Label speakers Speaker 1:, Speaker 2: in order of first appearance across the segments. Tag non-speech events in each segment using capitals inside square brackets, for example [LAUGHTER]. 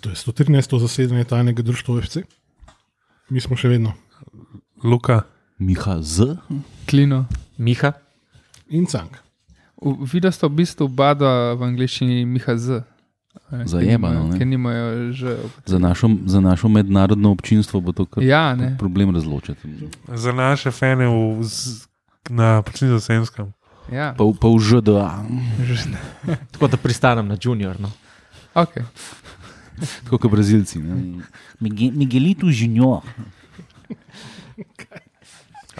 Speaker 1: To je 113. zasedanje tajnega društva OFC. Mi smo še vedno.
Speaker 2: Luka,
Speaker 3: Miha Z.
Speaker 4: Klino.
Speaker 5: Miha,
Speaker 1: In cank.
Speaker 4: Videla sta v bistvu oba v angleščini Miha Z.
Speaker 3: Zajebano, ne?
Speaker 4: Nimajo že.
Speaker 3: Za našo, za našo mednarodno občinstvo bo to kar
Speaker 4: Ja, ne.
Speaker 3: problem razločiti.
Speaker 2: za naše fane v, z, na Semskem.
Speaker 4: Ja,
Speaker 3: Pa, pa v ŽDA,
Speaker 5: tako da pristanem na junior. No.
Speaker 4: okay. [LAUGHS]
Speaker 3: tako kot Brazilci. ne. Miguelito Junior.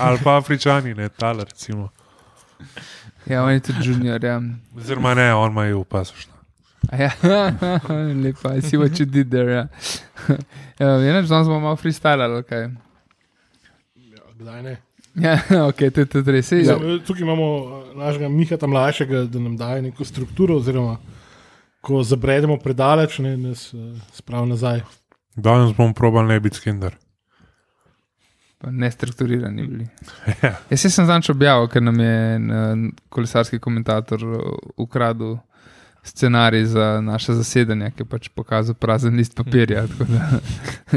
Speaker 2: Ali pa Afričani, ne tale, recimo.
Speaker 4: ja, on je tudi junior. Ja.
Speaker 2: Oziroma ne, on ima v pasošno.
Speaker 4: Ja, [LAUGHS] lepa, I see what you did there. Ja, [LAUGHS] ja enač danes bomo malo freestylali, kaj.
Speaker 1: Ja, kdaj ne?
Speaker 4: Ja, ok, to je tudi res.
Speaker 1: Ja, tukaj imamo eh, našega Miha tam mlajšega, da nam daje neko strukturo, oziroma ko zabredemo predaleč, ne, nas spravi nazaj.
Speaker 2: Danes bomo probali ne biti skinder.
Speaker 4: Nestrukturirani bili. [LAUGHS]
Speaker 2: Ja.
Speaker 4: Jaz sem zanj objavil, ker nam je en, kolesarski komentator ukradel scenarij za naše zasedanje, ki je pač pokazal prazen list papirja. tako Da,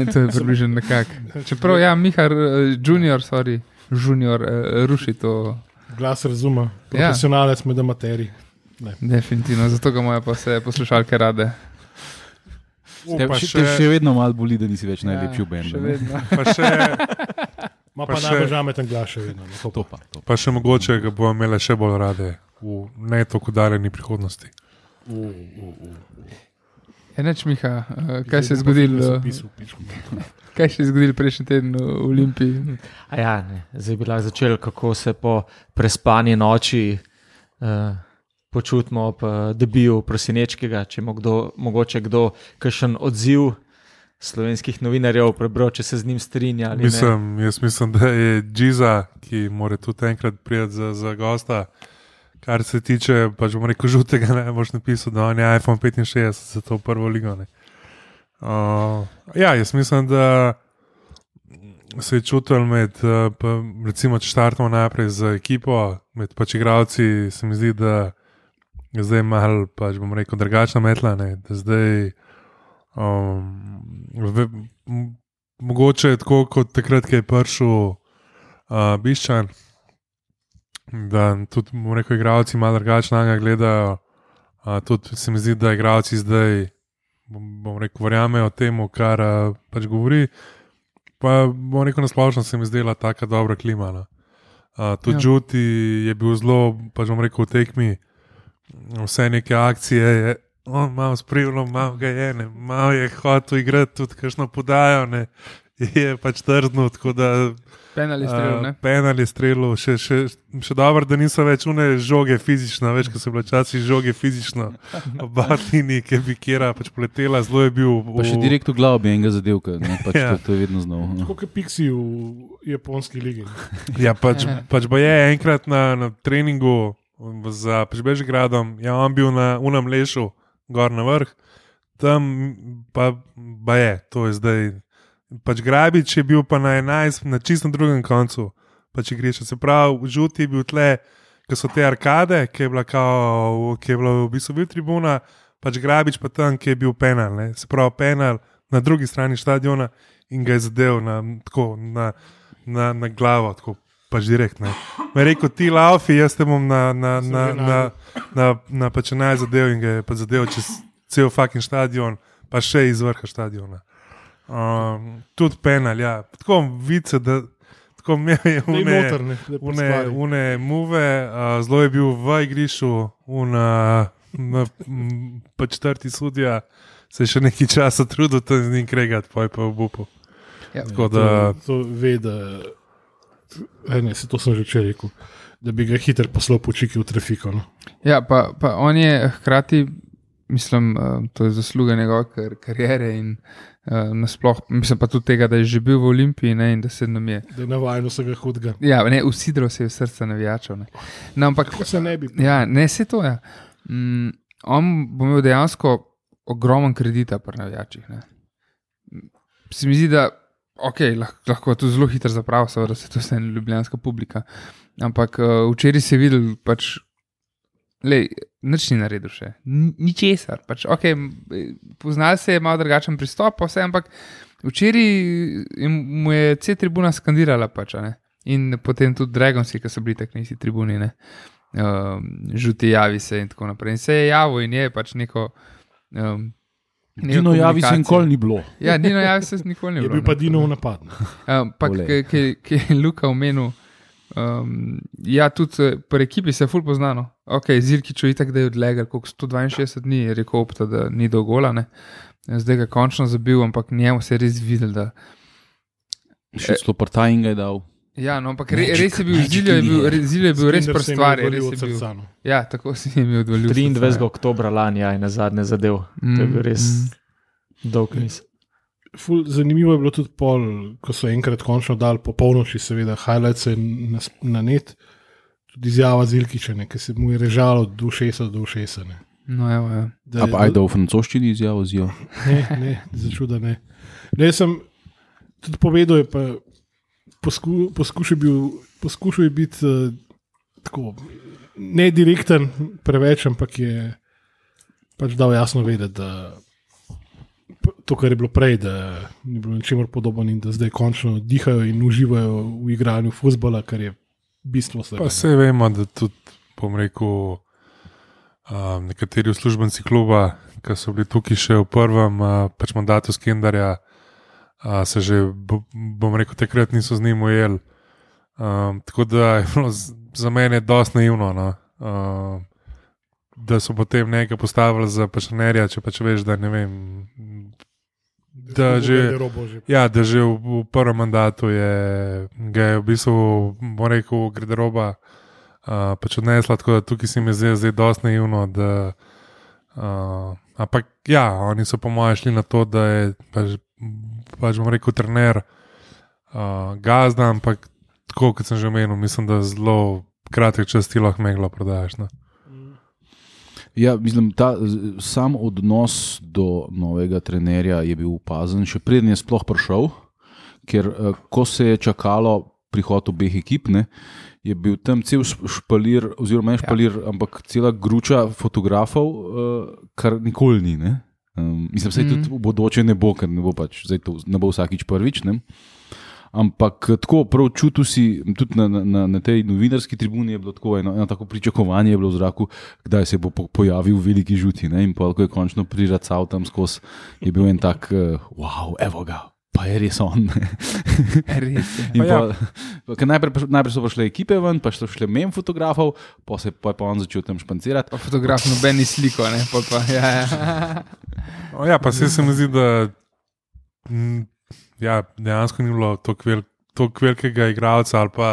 Speaker 4: [LAUGHS] to je približno nekako. Čeprav, ja, Mihar, eh, junior, sorry, junior, eh, ruši to.
Speaker 1: Glas razuma, profesionalec med
Speaker 4: Definitivno, zato ga moja pa vse poslušalke rade.
Speaker 2: O,
Speaker 3: Te
Speaker 2: pa,
Speaker 3: še,
Speaker 2: še,
Speaker 3: te še vedno malo boli, da nisi več najlepši v
Speaker 4: Ja,
Speaker 3: bendu.
Speaker 4: vedno.
Speaker 1: Ma
Speaker 2: Pa
Speaker 1: pa
Speaker 2: še-
Speaker 1: najbolj žameten glas še vedno. No, to
Speaker 3: To
Speaker 1: pa.
Speaker 3: pa, to pa.
Speaker 2: pa še mogoče ga bomo imeli še bolj rade v ne tako daljni prihodnosti.
Speaker 1: U, u, u.
Speaker 4: Enač, Miha, eh, kaj se je zgodilo? Kaj se je zgodilo prejšnji teden v Olimpiji?
Speaker 5: A Ja, ne. Zdaj bi lahko začeli, kako se po prespani noči uh, počutimo ob debiju prosinečkega. Če ima kdo, mogoče kdo kakšen odziv slovenskih novinarjev prebral, če se z njim strinja.
Speaker 2: Mislim, jaz mislim, da je Džiza, ki mora tudi enkrat priti za, za gosta. Kar se tiče, pač bom rekel, žutega, ne boš napisal, da on je iPhone 65 za to prvo ligo. ne. Uh, ja, jaz mislim, da se je čutil med, uh, pa, recimo, če štartamo najprej z ekipo, med pač igravci, se mi zdi, da zdaj malo, pač bom rekel, drugačna metla. Ne, da zdaj, um, ve, mogoče je tako kot takrat, ko je prišel uh, Biščan, da tudi, bom rekel, igravci malo drugače na njega gledajo. Uh, tudi se mi zdi, da igravci zdaj, bom, bom rekel, verjamejo temu, kar uh, pač govori. Pa bom rekel, nasplošno se mi zdela tako dobra klima. no. Uh, tudi
Speaker 4: Ja.
Speaker 2: Džuti je bil zelo, pač bom rekel, v tekmi, vse neke akcije je. On malo spremljal, malo ga je, ne, malo je hotel igrati, tudi kakšno podajo, ne, je pač trznil, tako da
Speaker 4: Penal je strelil, ne?
Speaker 2: Uh, penal je strelil, še, še, še dobro, da niso več une žoge fizično, več kot so bile časi žoge fizično. Batini, ki bi kera pač poletela, zelo je bil.
Speaker 3: Pa še direkt v glavo bi enega zadevka, ne, pač
Speaker 2: Ja.
Speaker 3: to, to je vedno znov. no.
Speaker 1: Tako kot Pixi v japonski ligi.
Speaker 2: Ja, pač, pač ba je enkrat na, na treningu za pač Bežgradom, ja, on bil na unem lešu, gor na vrh, tam pa, pa je, to je zdaj. Pač Grabič je bil pa na 11, na čistem drugem koncu, pač igrišča. Se pravi, žuti je bil tle, ki so te arkade, ki je bila, kao, ki je bila v bistvu bil tribuna, pač Grabič pa tam, ki je bil penal. Ne? Se pravi, penal na drugi strani stadiona in ga je zadev na, tako, na, na, na glavo, tako pač direktno. Me rekel, ti laufi, jaz te bom na, na, na, na, na, na pač naj zadev in ga je pač zadev čez cel fucking stadion, pa še iz vrha stadiona. Um, tudi penal, ja. Tako vice, da tako me je
Speaker 1: Ne,
Speaker 2: une,
Speaker 1: da
Speaker 2: une, muve, uh, zelo je bil v igrišču, una, na, m, pa četrti sudja, se je še nekaj časa trudil tam z njim kregati, pa je pa v bupu.
Speaker 4: Ja.
Speaker 2: Tako da,
Speaker 1: To, to ve, da. Ne, se to sem že včeraj rekel. Da bi ga hitro poslal po čiki v trafiko. No.
Speaker 4: Ja, pa, pa on je hkrati, mislim, uh, to je zasluga njegove kar, kariere in uh, nasploh, mislim pa tudi tega, da je že bil v Olimpiji ne, in da se nam je.
Speaker 1: Da je navajen vsega hudega.
Speaker 4: Ja, ne, usidro se je v srce navijačev. Ne. No, ampak,
Speaker 1: Kako se ne bi.
Speaker 4: ja, ne se to je. Ja. Mm, on bo imel dejansko ogromen kredita pri navijačih. Ne. Se mi zdi, da okay, lahko, lahko to zelo hitro zapravi, seveda se to vse ljubljanska publika. Ampak uh, včeraj si videl, pač, Lej, nič ni naredil še, N- ničesar. Pač, okay, poznal se je malo drugačen pristop, vse, ampak včeraj je- mu je C tribuna skandirala. Pač, ne. in potem tudi Dragonsi, ki so bili tako nisi tribuni, ne. um, žuti javi se in tako naprej. In se je javil in je pač neko. Um,
Speaker 3: Dino javi se nikoli ni bilo.
Speaker 4: Ja, Dino javi se nikoli ni
Speaker 1: Je
Speaker 4: bilo.
Speaker 1: bil pa
Speaker 4: ne.
Speaker 1: Dinov napad. ne.
Speaker 4: Ampak, ki- ki ki je Luka omenil, um, ja, tudi eh, pri ekipi se je ful poznano. Ok, Zirkič je tako, da je odlegal, koliko 162 dni, je rekel, opta, da ni dogola, ne. zdaj ga je končno zabil, ampak njemu se je res videl, da.
Speaker 3: Še celo partaj in ga je dal.
Speaker 4: Ja, no, ampak re,
Speaker 3: Magic-
Speaker 4: res je bil, Ziljo je bil,
Speaker 3: je.
Speaker 4: re- Ziljo je bil res prstvar,
Speaker 1: odvalil
Speaker 4: res je bil. Ja, tako si jim je odvalil. srca,
Speaker 5: 23.
Speaker 4: ja.
Speaker 5: oktobra lani ja, je na zadnje zadev. To je bil res
Speaker 4: Mm.
Speaker 5: dolg niz.
Speaker 1: Ful, zanimivo je bilo tudi pol, ko so enkrat končno dali po polnoči, seveda, highlights na, na net, tudi izjava Zilkičene, ki se mu je režalo od ušesa do ušesa. Ne.
Speaker 4: No, evo, ja.
Speaker 1: Da,
Speaker 3: A pa ajde v francoščini izjavo zijo.
Speaker 1: Ne, ne, začuda ne. ne sem tudi povedal, je pa posku, poskušal, bil, poskušal je biti uh, tako ne direkten, preveč, ampak je pač dal jasno vedeti, da to, kar je bilo prej, da ni bilo ničemur podobno in da zdaj končno dihajo in uživajo v igranju futbola, kar je bistvo vsega.
Speaker 2: Pa vse vemo, da tudi, bom rekel, um, nekateri uslužbenci kluba, ki so bili tukaj še v prvem uh, pač mandatu Skendarja, uh, se že, bo- bom rekel, takrat niso z njim ujeli. Um, tako da je bilo za mene dosti naivno. No? Um, Da so potem nekaj postavili za pašnerja, če pač veš, da ne vem. Da že, Ja, da že v, v prvem mandatu je, je v bistvu, bom rekel, garderoba uh, pač odnesla, tako da tukaj se mi zdi zdaj dosti naivno. Da, uh, ampak ja, oni so po mojem šli na to, da je pač, pač bom rekel, trener uh, gazda, ampak tako kot sem že omenil, mislim, da zelo kratek čas ti lahko meglo prodajaš. No.
Speaker 3: Ja, mislim, ta sam odnos do novega trenerja je bil opazen, še preden je sploh prišel, ker eh, ko se je čakalo prihod obeh ekip, ne, je bil tam cel šp- špalir, oziroma ne špalir, ja. ampak cela gruča fotografov, uh, kar nikoli ni. Ne. Um, mislim, da se
Speaker 4: Mhm.
Speaker 3: tudi v bodoče ne bo, ker ne bo, pač, to, ne bo vsakič prvič. Ne. Ampak eh, tako prav čutil si, tudi na, na, na, na tej novinarski tribuni je bilo tako eno, eno tako pričakovanje je bilo v zraku, kdaj se bo po, pojavil veliki žuti. Ne? In pa, ko je končno priracal tam skozi, je bil en tak, uh, wow, evo ga. Pa je res on. [LAUGHS]
Speaker 4: Res je.
Speaker 2: Pa ja.
Speaker 3: pa, pa, ker najprej, pa- najprej so prišle ekipe ven, pa so šle mem fotografov, pa, se, pa je pa on začel tam špancirati.
Speaker 4: Pa fotograf noben ni sliko, ne, pol pa, ja, ja. [LAUGHS]
Speaker 2: O, ja, pa se, se mi zdi, da mm, ja, dejansko ni bilo tako vel, velikega igralca, ali pa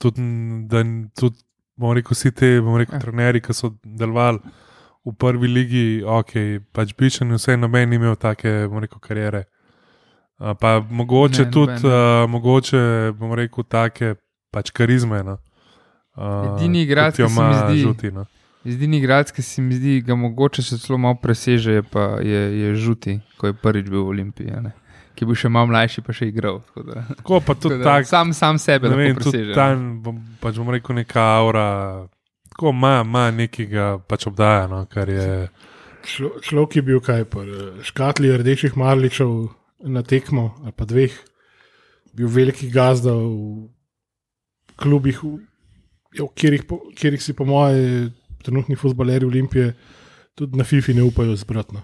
Speaker 2: tudi, da tudi, bomo rekel, vsi ti, bomo rekel,
Speaker 4: Ja.
Speaker 2: trenerji, ki so delovali v prvi ligi, ok, pač bičen, vse noben imel take, bomo rekel, karijere. Pa mogoče
Speaker 4: Ne,
Speaker 2: tudi, uh, mogoče, bomo rekel, take pač karizme. No. Uh,
Speaker 4: Edini igralec, ki se mi zdi-
Speaker 2: žuti. No.
Speaker 4: Edini igralec, ki se mi zdi, ga mogoče še celo malo preseže, je, pa, je, je žuti, ko je prvič bil v Olimpiji. a ne. Ki je bil še malo mlajši, pa še igral. tako Da,
Speaker 2: Tako pa tudi [LAUGHS]
Speaker 4: tako da,
Speaker 2: tak,
Speaker 4: sam, sam sebe
Speaker 2: ne vem,
Speaker 4: preseže.
Speaker 2: tam, bom, pač bom rekel, neka aura, tako ima, ima nekega pač obdaja, no, kar je.
Speaker 1: Člo, človek je bil kaj, škatli rdečih marličev na tekmo, ali pa dveh, bil veliki gazda v klubih, v, ja, po- kjerih si, po moje, trenutni futbaleri Olimpije tudi na FIFI ne upajo zbratno.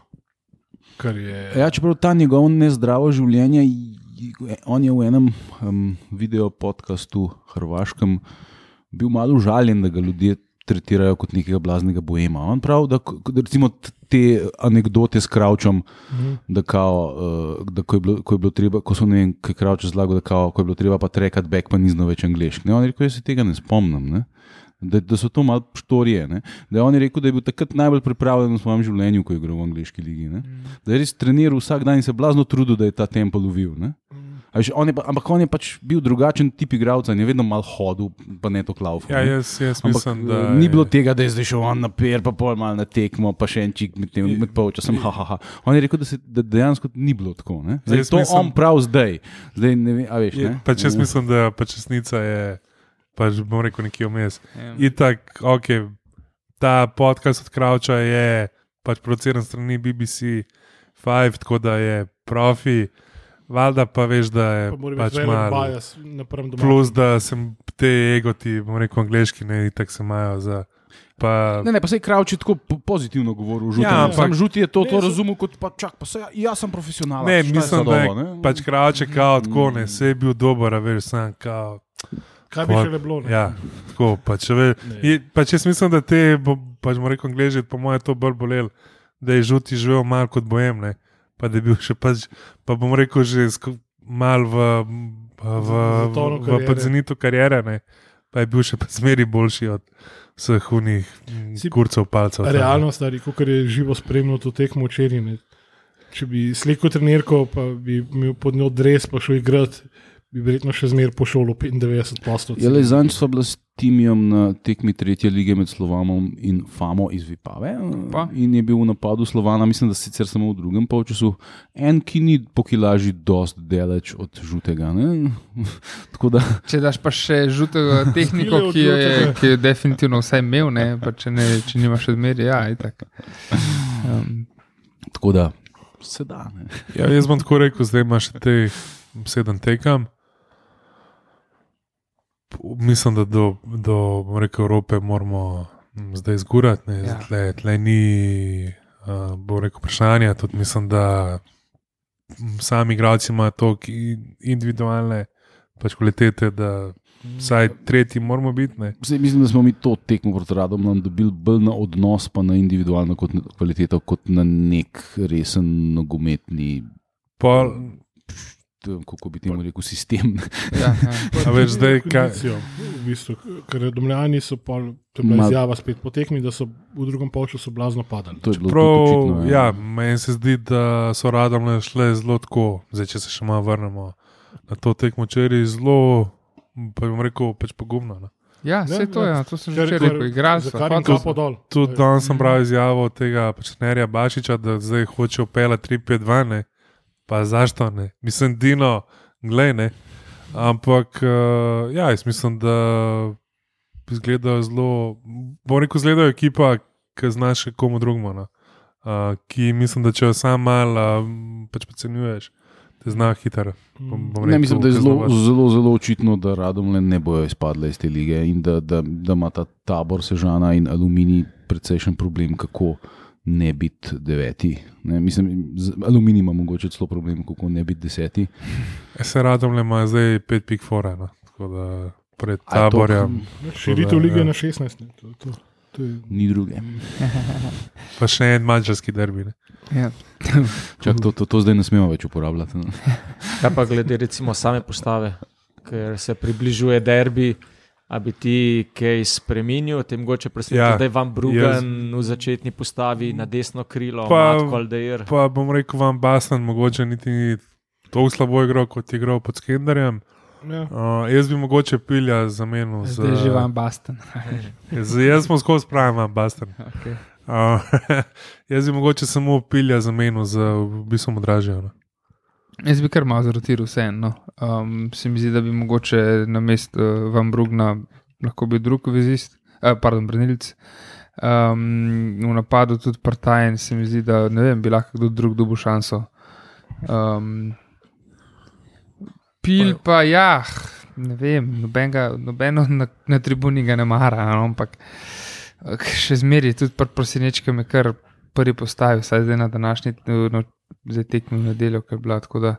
Speaker 1: Je.
Speaker 3: Ja, čeprav ta njegov nezdravo življenje, on je v enem um, video podkastu Hrvaškem bil malo užaljen, da ga ljudje tretirajo kot nekega blaznega boema. On pravi, da, recimo te anekdote s Kravčom,
Speaker 1: Mhm.
Speaker 3: da, kao, uh, da ko, je bilo, ko je bilo treba, ko so ne vem, kaj Kravč razlagal, da kao, ko je bilo treba pa trekati back, pa ni znal več angliški. Ne, on je rekel, jaz se tega ne spomnim. Ne? Da, da so to malo štorije. Ne? Da je on je rekel, da je bil takrat najbolj pripravljen v svojem življenju, ko je igral v angliški ligi. Ne? Da je res treniral vsak dan in se blazno trudil, da je ta tempo lovil. ne. Veš, on je pa, ampak on je pač bil drugačen tip igralca in je vedno malo hodil, pa ne to klav.
Speaker 2: Ja, jaz, jaz
Speaker 3: Ampak
Speaker 2: mislim, da.
Speaker 3: ni
Speaker 2: je-
Speaker 3: bilo tega, da je zdaj šel on na per, pa pol malo na tekmo, pa še en čik med, tem- med polčasom. Ha, ha, ha. On je rekel, da, se, da dejansko ni bilo tako. ne. Zdaj, to
Speaker 2: mislim-
Speaker 3: on prav zdaj. zdaj ne vem, a veš,
Speaker 2: Je,
Speaker 3: ne?
Speaker 2: pač jaz
Speaker 3: Ja.
Speaker 2: mislim, da pač resnica je, pač bom rekel, nekje vmes.
Speaker 4: Ja.
Speaker 2: Itak, ok, ta podcast od Krauča je pač produciran strani BBC 5, tako da je profi. Valjda pa veš, da je
Speaker 1: Pa
Speaker 2: pač malo. Plus, da sem te egoti, bom rekel, angliški, ne, tako se imajo za. Pa,
Speaker 3: Ne, ne, pa se je Kravč tako po- pozitivno govoril. Žuti,
Speaker 2: Ja, ampak-
Speaker 3: Sam žuti je to,
Speaker 1: Ne,
Speaker 3: to razumel kot pa čak, pa se, ja, jaz sem profesionalen.
Speaker 2: ne, mislim, da je pač Krauče kao tako,
Speaker 3: Mm.
Speaker 2: ne, se je bil dober, a veš, sam kao.
Speaker 1: Kaj bi
Speaker 2: Pa-
Speaker 1: še le bilo? ne?
Speaker 2: Ja, tako, pač, ve,
Speaker 1: Ne.
Speaker 2: je, pač jaz mislim, da te, bo, pač bomo rekel, angliži, po mojem, to bolj bolel, da je žuti živel malo kot bojem, ne, pa da je bil še pač, pa bom rekel, že sko- mal v, v, v, v, podzenitu karijere, ne, pa je bil še pa zmeri boljši od vseh unih mm, kurcev, palcev.
Speaker 1: Realno, stari, kot je živo spremljal to tekmo včeraj. Če bi sliko trenerko, pa bi imel pod njo dres, pa šel igrati, bi verjetno še zmeraj pošel v 95 postov.
Speaker 3: Je zanj sva bila s Timijem na tekmi tretje lige med Slovanom in Famo iz Vipave.
Speaker 4: Pa?
Speaker 3: In je bil v napadu Slovana, mislim, da sicer samo v drugem polčasu, en, ki ni po kilaži dost daleč od žutega. ne. [LAUGHS] Tako da
Speaker 4: Če daš pa še žutega [LAUGHS] tehniko, ki jo je, ki je definitivno vsaj imel, ne, pa če, ne, če nimaš odmeri, ja, itak. Um, [LAUGHS]
Speaker 3: Tako da se da. Ne.
Speaker 2: Ja, jaz bom tako rekel, zdaj imaš teh sedem tekem. Mislim, da do, do bom rekel, Evrope moramo mm, zdaj zgurati.
Speaker 4: Ja.
Speaker 2: Ja. Tle, tle ni uh, bom rekel, vprašanja. Tudi mislim, da mm, sami igralci imajo toliko individualne pač kvalitete, da vsaj tretji moramo biti. Ne.
Speaker 3: Zdaj, mislim, da smo mi to tekmo proti Radom nam dobili bolj na odnos, pa na individualno kot na kvaliteto, kot na nek resen nogometni,
Speaker 2: Pol,
Speaker 3: t- kako bi temu rekel, sistem. [LAUGHS]
Speaker 4: ja, ja.
Speaker 2: a veš, zdaj, kaj,
Speaker 1: v bistvu, ker domljani so pol, to je bila
Speaker 3: Ma-
Speaker 1: izjava spet potekmi, da so v drugem polčasu blazno padali.
Speaker 3: To je bilo
Speaker 2: Prav,
Speaker 3: očitno,
Speaker 2: ja, meni se zdi, da so radom šle zelo tako. Zdaj, če se še malo vrnemo na to tekmo včeraj, zelo, pa bom rekel, pač pogumno. No.
Speaker 4: ja vse
Speaker 1: Ja,
Speaker 4: to je,
Speaker 1: ja.
Speaker 4: ja, to sem že včeraj rekel, so. so.
Speaker 1: dol.
Speaker 2: Tudi danes sem bral izjavo tega pač trenerja Bašiča, da zdaj hoče upela 3-5-2, ne. Pa zašto ne. Mislim, Dino, glej ne. Ampak, uh, ja, jaz mislim, da izgledajo zelo, bom rekel, izgledajo ekipa, ki znaš komu drugemu. No. Uh, ki mislim, da če jo sam malo uh, pač podcenjuješ, te zna hitro.
Speaker 3: Ne, mislim, da je zelo, zelo, zelo očitno, da radom ne bojo izpadle iz te lige in da, da, da ima ta tabor Sežana in Aluminij precejšen problem, kako ne biti deveti. Ne, mislim, z Aluminij ima mogoče celo problem, kako ne biti deseti.
Speaker 2: Ja, Se radom le ima zdaj 5 pik fora, no. tako da pred taborjem.
Speaker 1: Širitev
Speaker 2: da,
Speaker 1: lige
Speaker 2: ja.
Speaker 1: na 16. ne, To, to, to je,
Speaker 3: Ni druge. [LAUGHS]
Speaker 2: Pa še en mačarski derbi. Ne?
Speaker 4: Ja.
Speaker 3: Čak, to, to, to zdaj ne smemo več uporabljati. No.
Speaker 5: Kaj pa glede recimo same postave, ker se približuje derbi. A bi ti kaj spremenil, te mogoče preseneča,
Speaker 2: Ja,
Speaker 5: da je vam Brugan v začetni postavi na desno krilo,
Speaker 2: Pa-
Speaker 5: Matko Aldeir.
Speaker 2: Pa bom rekel, vam Bastan mogoče niti ni tako slabo igral, kot je igral pod Skenderjem.
Speaker 1: ja.
Speaker 2: Uh, jaz bi mogoče pilja zamenil z.
Speaker 4: Zdaj že vam bastan.
Speaker 2: z [LAUGHS] jaz smo skozi pravim, vam Bastan.
Speaker 4: Okay.
Speaker 2: Uh, [LAUGHS] jaz bi mogoče samo pilja zamenil z v bistvu dražjo.
Speaker 4: Jaz bi kar malo zrotiral vseeno. No. Um, se mi zdi, da bi mogoče na mestu uh, Van Brugna lahko bil drug vezist, uh, pardon, Brnilc. Um, v napadu tudi partajen, se mi zdi, da ne vem, bi lahko kdo drug dobil šanso. Um, pil pa ja, ne vem, nobenega, nobeno na, na tribuni ga ne mara, no, ampak eh, še zmeraj tudi pri prosinečkem je kar prvi postavil, saj zdaj na današnji no, zdaj tekmi v nedeljo, ker je bila tako da.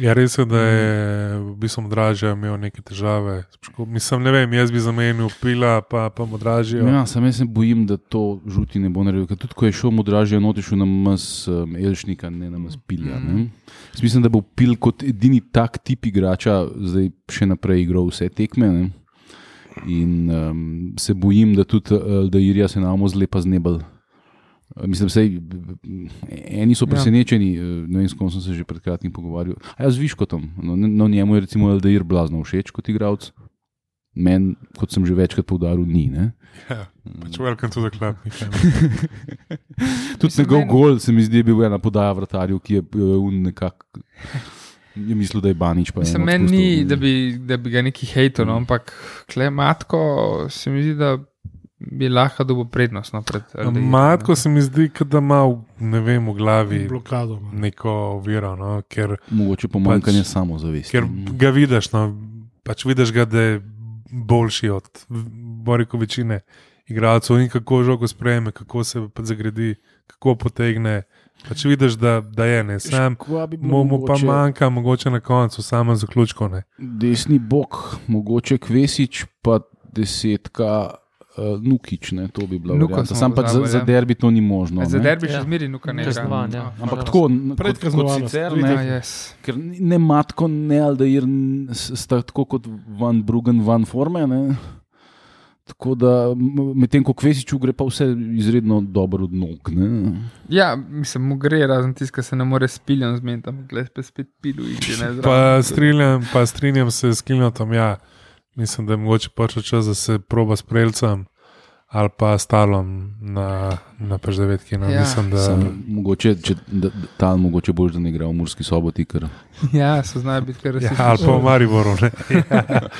Speaker 2: Ja, res je, da je v bistvu dražja imel neke težave. Mislim, ne vem, jaz bi zamenil pila, pa, pa dražjo.
Speaker 3: Ja, sam jaz se bojim, da to žuti ne bo naredil. Ker tudi ko je šel modražje, noti šel na mas um, Elšnika, ne na mas Pilja. Ne? Jaz mislim, da bo Pil kot edini tak tip igrača zdaj še naprej igral vse tekme. Ne? In um, se bojim, da tudi uh, da Irija se nam zlepa z nebel. Mislim, da eni so
Speaker 4: Ja.
Speaker 3: presenečeni, ja. ne vem, s kom sem se že pred kratkim pogovarjal. A ja, z Viškotom. No, no, njemu je recimo Aldair blazno všeč kot igralec. Meni, kot sem že večkrat poudaril, ni. Ne?
Speaker 2: Ja, pač welcome to the club. [LAUGHS]
Speaker 3: Tudi njegov
Speaker 4: meni-
Speaker 3: gol se mi zdi je bil ena podaja vratarju, ki je uh, nekako. Je mislil, da je Banič.
Speaker 4: Mislim, meni ni, da bi, da bi ga neki hejto, no, ampak klematko se mi zdi, da bi lahko dobil prednost no, pred Aldeirjem,
Speaker 2: Matko se mi zdi, kot da ima v- ne vem, v glavi
Speaker 1: blokado. no.
Speaker 2: neko oviro, no, ker,
Speaker 3: Mogoče pomanjkanje
Speaker 2: Pač-
Speaker 3: samozavesti.
Speaker 2: ker ga vidiš. No, pač vidiš ga, da je boljši od Boriko večine igralcev in kako žogo sprejme, kako se pač zagradi, kako potegne. Pač vidiš, da, da je ne. Sam mu, mu pa
Speaker 3: mogoče-
Speaker 2: manjka, mogoče na koncu, samo zaključko. Ne.
Speaker 3: Desni bok, mogoče Kvesič, pa desetka uh, Nukič, ne, to bi varianta.
Speaker 4: smo
Speaker 3: Sam pa za, za
Speaker 4: ja.
Speaker 3: derbi to ni možno.
Speaker 4: Za
Speaker 3: ne.
Speaker 4: derbi še
Speaker 5: Ja.
Speaker 4: zmeri, nuka ne
Speaker 5: Kaznovan,
Speaker 4: igra.
Speaker 5: ja.
Speaker 3: Ampak
Speaker 5: Ja.
Speaker 3: tako, kot, sicer,
Speaker 1: Vidite,
Speaker 4: Ja,
Speaker 3: ne,
Speaker 4: yes.
Speaker 3: ker ne matko, ne Aldair, n- s- sta tako kot Van Brugen, Van Forme. Ne. Tako da, medtem ko Kvesiču gre pa vse izredno dobro od nog. Ne.
Speaker 4: Ja, mislim, mu gre razen tiska, se ne more s piljem zmeniti, ampak gled pa spet pilu in če ne
Speaker 2: Pa strinjam, pa strinjam se s Klinotom. Ja. Mislim, da je mogoče prišel čas, da se proba s Prelcem ali pa Stalom na, na Peždevetki. No.
Speaker 4: Ja.
Speaker 2: Mislim, da
Speaker 3: Sam, mogoče, če, da, da, ta mogoče boš, da ne igra v Murski soboti, ker [LAUGHS]
Speaker 4: Ja, so znajo biti kar
Speaker 2: ja,
Speaker 4: resnični.
Speaker 2: ali pa v Mariboru. Ne. [LAUGHS]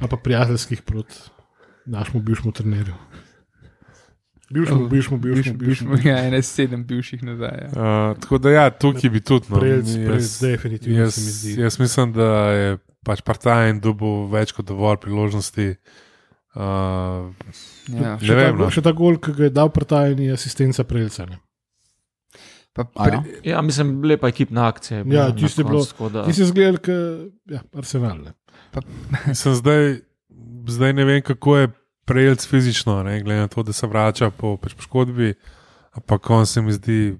Speaker 1: Ali pa prijateljskih proti našemu bivšemu trenerju. Bivšemu, bivšemu, bivšemu, bivšemu.
Speaker 4: Ja, ene sedem bivših nazaj. Ja.
Speaker 2: Uh, tako da, ja, tukaj bi tudi. No.
Speaker 1: Prelc,
Speaker 2: Jaz-
Speaker 1: prelc, definitivno
Speaker 2: jaz,
Speaker 1: se mi zdi.
Speaker 2: jaz mislim, da je pač partajen dobil več kot dovolj priložnosti. Uh,
Speaker 4: Ja.
Speaker 2: Ne vem, no.
Speaker 1: Še ta gol, ki ga je dal pretajni asistenca Prelca. Ne.
Speaker 4: Pa
Speaker 3: A
Speaker 4: pre,
Speaker 3: ja?
Speaker 5: Ja, mislim, lepa ekipna akcija. je
Speaker 1: Ja, čisto je bilo-
Speaker 5: da-
Speaker 1: Ti si zgledal, kot ja, Arsenal. Ne. [LAUGHS]
Speaker 2: Mislim, zdaj, zdaj ne vem, kako je prejels fizično, ne, glede na to, da se vrača po pač poškodbi. Ampak on se mi zdi,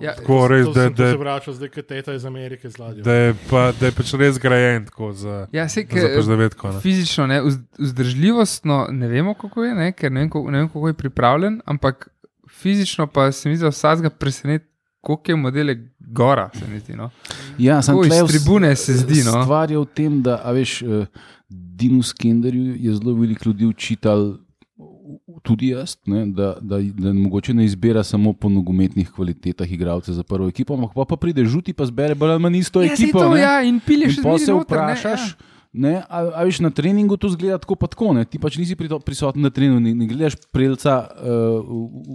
Speaker 4: ja,
Speaker 2: tako res,
Speaker 1: to
Speaker 2: da,
Speaker 1: to
Speaker 2: da,
Speaker 1: se vrača zdaj, ker teta iz Amerike z ladjo.
Speaker 2: da, je pa, da je pač res grajen tako za,
Speaker 4: ja, se,
Speaker 2: za preždevetko. ne.
Speaker 4: Fizično, ne, vz- vzdržljivostno ne vemo, kako je, ne, ker ne vem, kako, ne vem, kako je pripravljen, ampak fizično pa se mi zdi, da vsakega preseneti, koliko je modele gora. se mi Zdi, no.
Speaker 3: Ja, samo
Speaker 4: iz tribune se zdi, no.
Speaker 3: Stvar je v tem, da a veš, eh, Dinu Skenderju je zelo veliko ljudi učital, tudi jaz, ne, da, da, da mogoče ne izbira samo po nogometnih kvalitetah igralcev za prvo ekipo, ampak pa, pa pride žuti, pa zbere bolj ali manj isto
Speaker 4: Ja,
Speaker 3: ekipo.
Speaker 4: to,
Speaker 3: ne.
Speaker 4: ja, in pilješ
Speaker 3: In pa se vprašaš. Ne, a, a veš, na treningu to zgleda tako, pa tako. Ne? Ti pač nisi prito- prisoten na treningu, ne, ne gledaš prelca uh,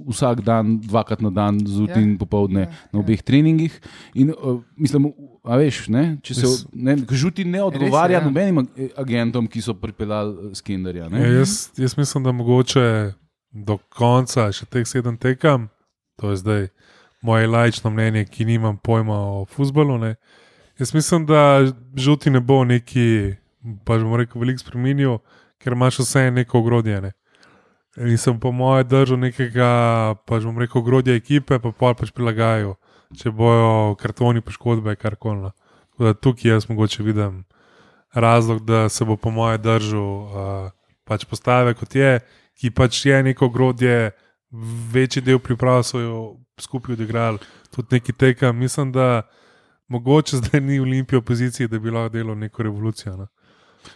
Speaker 3: vsak dan, dvakrat na dan, zjutraj
Speaker 4: Ja.
Speaker 3: in popoldne
Speaker 4: Ja,
Speaker 3: na obeh treningih. In, uh, mislim, a veš, ne, če se ne, žuti ne odgovarja
Speaker 4: ja.
Speaker 3: nobenim ag- agentom, ki so pripeljali Skenderja. ne.
Speaker 2: Ja, jaz, jaz mislim, da mogoče do konca še teh sedem tekem, to je zdaj moje lajčno mnenje, ki nimam pojma o futbalu. Ne. Jaz mislim, da žuti ne bo neki, pač bomo rekel, veliko spremenil, ker imaš vse neko ogrodje. Ne. In sem po moje držal nekega, pač bom rekel, ogrodja ekipe, pa pa pač prilagajajo, če bojo kartoni poškodbe, karkoli. no. Tako da Tukaj jaz mogoče vidim razlog, da se bo po moje držal uh, pač postave kot je, ki pač je neko ogrodje, večji del priprav so jo skupaj odigrali, tudi neki teka. Mislim, da mogoče zdaj ni Olimpija v poziciji, da bi lahko delal neko revolucijo. No.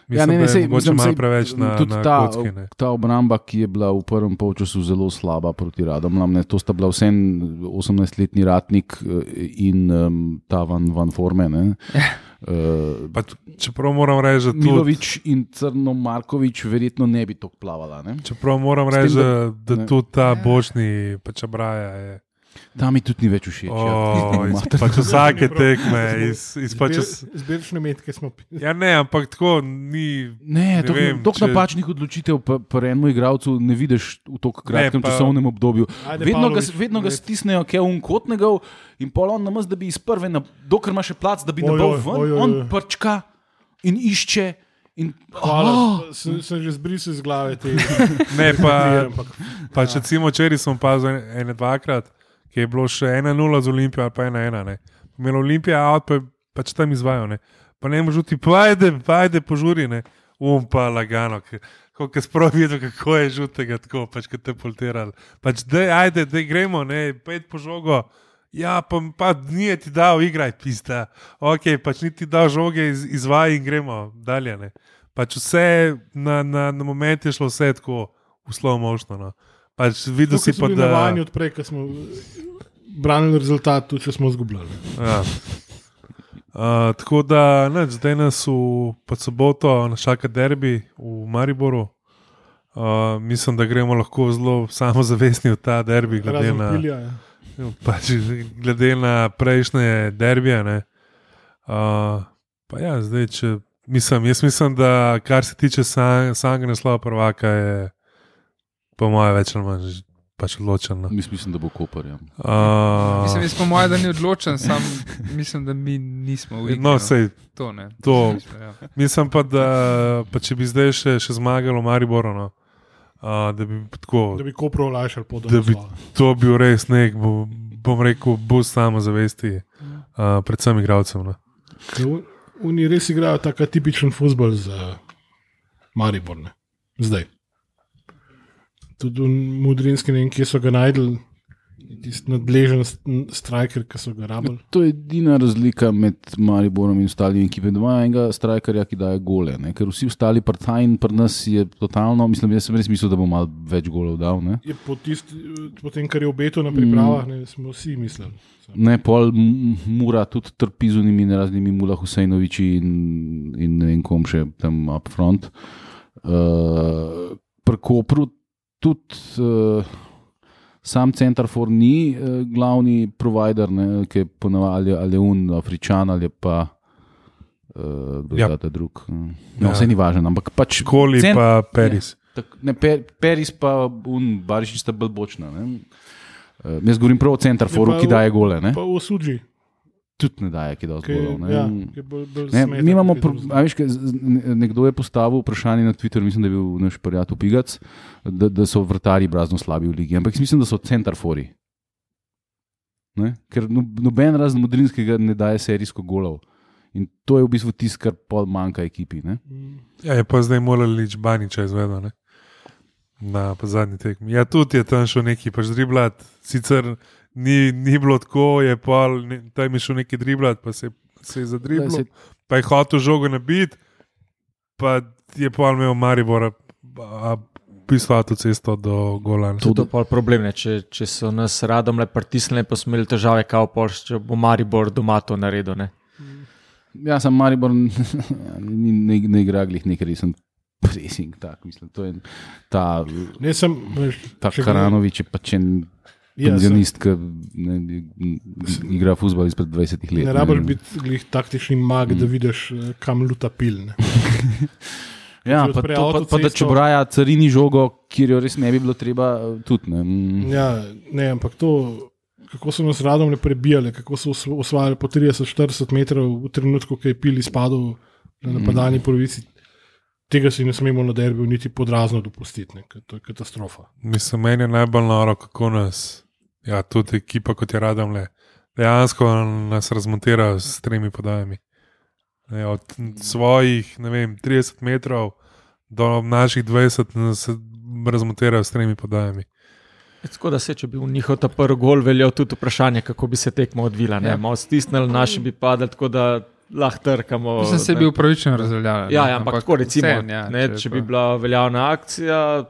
Speaker 2: Mislim,
Speaker 3: Ja, ne, ne, sej, mislim,
Speaker 2: malo
Speaker 3: sej,
Speaker 2: preveč na,
Speaker 3: tudi
Speaker 2: na
Speaker 3: ta,
Speaker 2: kocki. ne.
Speaker 3: ta obramba, ki je bila v prvem polčasu zelo slaba proti Radomljam, ne, to sta bila vsem 18-letni ratnik eh, in um, ta van, van forme. Ne. Uh, [LAUGHS]
Speaker 2: Pa čeprav moram reči, da tudi.
Speaker 3: Milovič in Crno Markovič verjetno ne bi tako plavala. Ne.
Speaker 2: Čeprav moram reči,
Speaker 3: da-
Speaker 2: da, da tudi ta
Speaker 4: Ja.
Speaker 2: bočni pač abraja je.
Speaker 3: Tam mi tudi ni več všeč. ja,
Speaker 2: Oh,
Speaker 3: mater.
Speaker 2: pač vsake tekme. Iz, iz, pač, iz,
Speaker 1: Zbirčne metke smo pisali.
Speaker 2: ja, ne, ampak tako ni.
Speaker 3: Ne,
Speaker 2: Ne
Speaker 3: toliko
Speaker 2: če-
Speaker 3: napačnih odločitev pri enem igralcu ne vidiš v tako kratkem
Speaker 2: pa-
Speaker 3: časovnem obdobju.
Speaker 1: Ajde,
Speaker 3: Vedno ga,
Speaker 1: Pavlović,
Speaker 3: vedno ga
Speaker 1: ne.
Speaker 3: stisnejo, ki je unkotnega in pol on namest, da bi iz prve, na, dokler ima še plac, da bi nabral
Speaker 1: oj,
Speaker 3: ven,
Speaker 1: oj, oj,
Speaker 3: on
Speaker 1: oj.
Speaker 3: prčka in išče. In,
Speaker 1: Hvala,
Speaker 3: Oh!
Speaker 1: sem, sem že zbrisal iz glave te
Speaker 2: Ne, pa, [LAUGHS]
Speaker 1: ampak
Speaker 2: pač recimo včeraj sem opazil ene dvakrat, ki je bilo še 1-0 z Olimpijo ali pa 1-1. Imel Olimpija avt, pa je pač tam izvajal. Ne. Pa ne moreš ti, pa ajde, pa ajde, požuri, ne. Um pa lagano. Ko si prav videl, kako je žutega, tako pač, ki te polterali. Pač, dej, ajde, da gremo, ne, pet po žogo. Ja, pa, pa ni ti dal, igraj, pista. Ok, pač ni ti dal žoge, iz, izvaj in gremo dalje. Ne. Pač vse na, na, na moment je šlo vse tako slow motion. No. Pač videl si pa, da.
Speaker 1: navajeni odprej, ko smo branili rezultat, tudi če smo izgubljali.
Speaker 2: Ja. Uh, tako da, ne, zdaj nas v soboto čaka derbi v Mariboru. Uh, mislim, da gremo lahko zelo samozavestni v ta derbi, glede na,
Speaker 1: pilja. ja.
Speaker 2: pač, glede na prejšnje derbije. ne. Uh, pa ja, zdaj, če, mislim, jaz mislim, da kar se tiče sam, samega naslova prvaka, je po mojem več ali manj pač odločeno.
Speaker 3: Mis- Mislim, da bo Koper. Ja.
Speaker 2: Uh,
Speaker 4: Mislim, jaz po mojem, da ni odločen, sam [LAUGHS] mislim, da mi nismo v igri.
Speaker 2: no, sej,
Speaker 4: to ne.
Speaker 2: to-
Speaker 4: Mislim, ja.
Speaker 2: Mislim pa, da pa če bi zdaj še, še zmagali v Mariboru, no, uh, da bi tako.
Speaker 1: Da bi Kopro olajšal pot
Speaker 2: Da bi-. To bil res nek, bo, bom rekel, boost samozavesti, uh, predvsem igralcem. No.
Speaker 1: Oni res igrajo tako tipičen futbol za Maribor. Ne? Zdaj. Tudi Mudrinski, ne vem, kje so ga najdel, tisti nadležen striker, ki so ga rabili.
Speaker 3: To je edina razlika med Mariborom in ostalimi ekipami. Doma enega strajkarja, ki daje gole. Ne? Ker vsi ostali partajni pri nas je totalno, mislim, jaz sem res mislil, da bo malo več golov dal. Ne?
Speaker 1: Je po, tisti, po tem, kar je obeto na pripravah, ne, smo vsi mislili.
Speaker 3: Ne, pol Mura tudi trpi z unimi raznimi Mula Husajnoviči in, in ne vem kom še tam up front. Uh, pri Kopru tudi uh, sam Center for ni uh, glavni provider, ne, ki je ponavadi ali un Afričan ali pa. Uh,
Speaker 2: Ja.
Speaker 3: drug? No,
Speaker 2: Ja.
Speaker 3: ja. Vse ni važno, ampak pač.
Speaker 2: Koli
Speaker 3: cen-
Speaker 2: pa Peris.
Speaker 3: Tak, ne, per, Peris pa un Barišič sta bolj bočna. ne. Uh, jaz govorim prav o Center
Speaker 1: Je
Speaker 3: foru,
Speaker 1: pa
Speaker 3: ki daje gole. Ne?
Speaker 1: Pa v Suđi,
Speaker 3: tudi ne daje, ki da zgolj.
Speaker 1: ja, bolj, bolj
Speaker 3: Ne,
Speaker 1: smeten,
Speaker 3: mi imamo, pro, a veš, kaj, nekdo je postavil vprašanje na Twitterju, mislim, da je bil naš prijatelj Pigac, da, da so vrtari brazno slabi v ligi. Ampak mislim, da so centarfori. Ne? Ker no, noben razen modrinskega ne daje serijsko golov. In to je v bistvu tisto, kar pol manjka ekipi. Ne?
Speaker 2: Ja, je pa zdaj morali lič Baniča izvedeti. ne. Na pa zadnji tekmi. Ja, tudi je tam šel neki pač driblat, sicer ni, ni bilo tako, je pa tam je šel neki driblat, pa se, se je zadriblal,
Speaker 3: Saj-
Speaker 2: pa je hotel žogo nabiti, pa je pa imel Maribor, a pisal avtocesto do Golana.
Speaker 5: To je pol problem. Ne? Če, če so nas radom le pritisnili, pa smo imeli težave, kao pol, če bo Maribor doma to naredil. Ne?
Speaker 3: Ja, sem Maribor, [LAUGHS] ni- ne, ne igra glih nekaj resen. Pressing, tak, mislim, to je ta,
Speaker 1: Ne, sem, veš,
Speaker 3: ta
Speaker 1: če
Speaker 3: Karanovič,
Speaker 1: Ja, sem-
Speaker 3: penzionist, ki ne, igra futbol izpred 20 let.
Speaker 1: Ne rabiš biti taktični mag, da vidiš, eh, kam luta pil. Ne. [LAUGHS]
Speaker 3: Ja,
Speaker 1: Če
Speaker 3: pa, to, pa, pa da
Speaker 1: avtocesto-
Speaker 3: čebraja carini žogo, kjer jo res ne bi bilo treba eh, tudi. Ne. Mm.
Speaker 1: Ja, ne, ampak to, kako so nas radom ne prebijali, kako so osv- osvajali po 30-40 metrov v trenutku, ko je pil izpadel na napadalni polovici. Tega si ne smemo na derbiju niti podrazno dopustiti, ne, ker to je katastrofa.
Speaker 2: Mislim, meni je najbolj noro, kako nas, ja, tudi ekipa kot je Radom le, dejansko nas razmontira s tremi podajami. Ne, od svojih, ne vem, 30 metrov do naših 20 nas razmontira s tremi podajami.
Speaker 5: Tako da se, če bi v njihov ta prvi gol veljal tudi vprašanje, kako bi se tekmo odvila.
Speaker 4: Ja.
Speaker 5: Ja. Malo stisnili, naši bi padli, tako da lahko trkamo.
Speaker 4: Mislim, se je bil upravičeno razveljavljen.
Speaker 5: Ja, ja, ampak tako recimo,
Speaker 4: vseeno, ja,
Speaker 5: ne, če, če bi
Speaker 4: pa-
Speaker 5: bila veljavna akcija,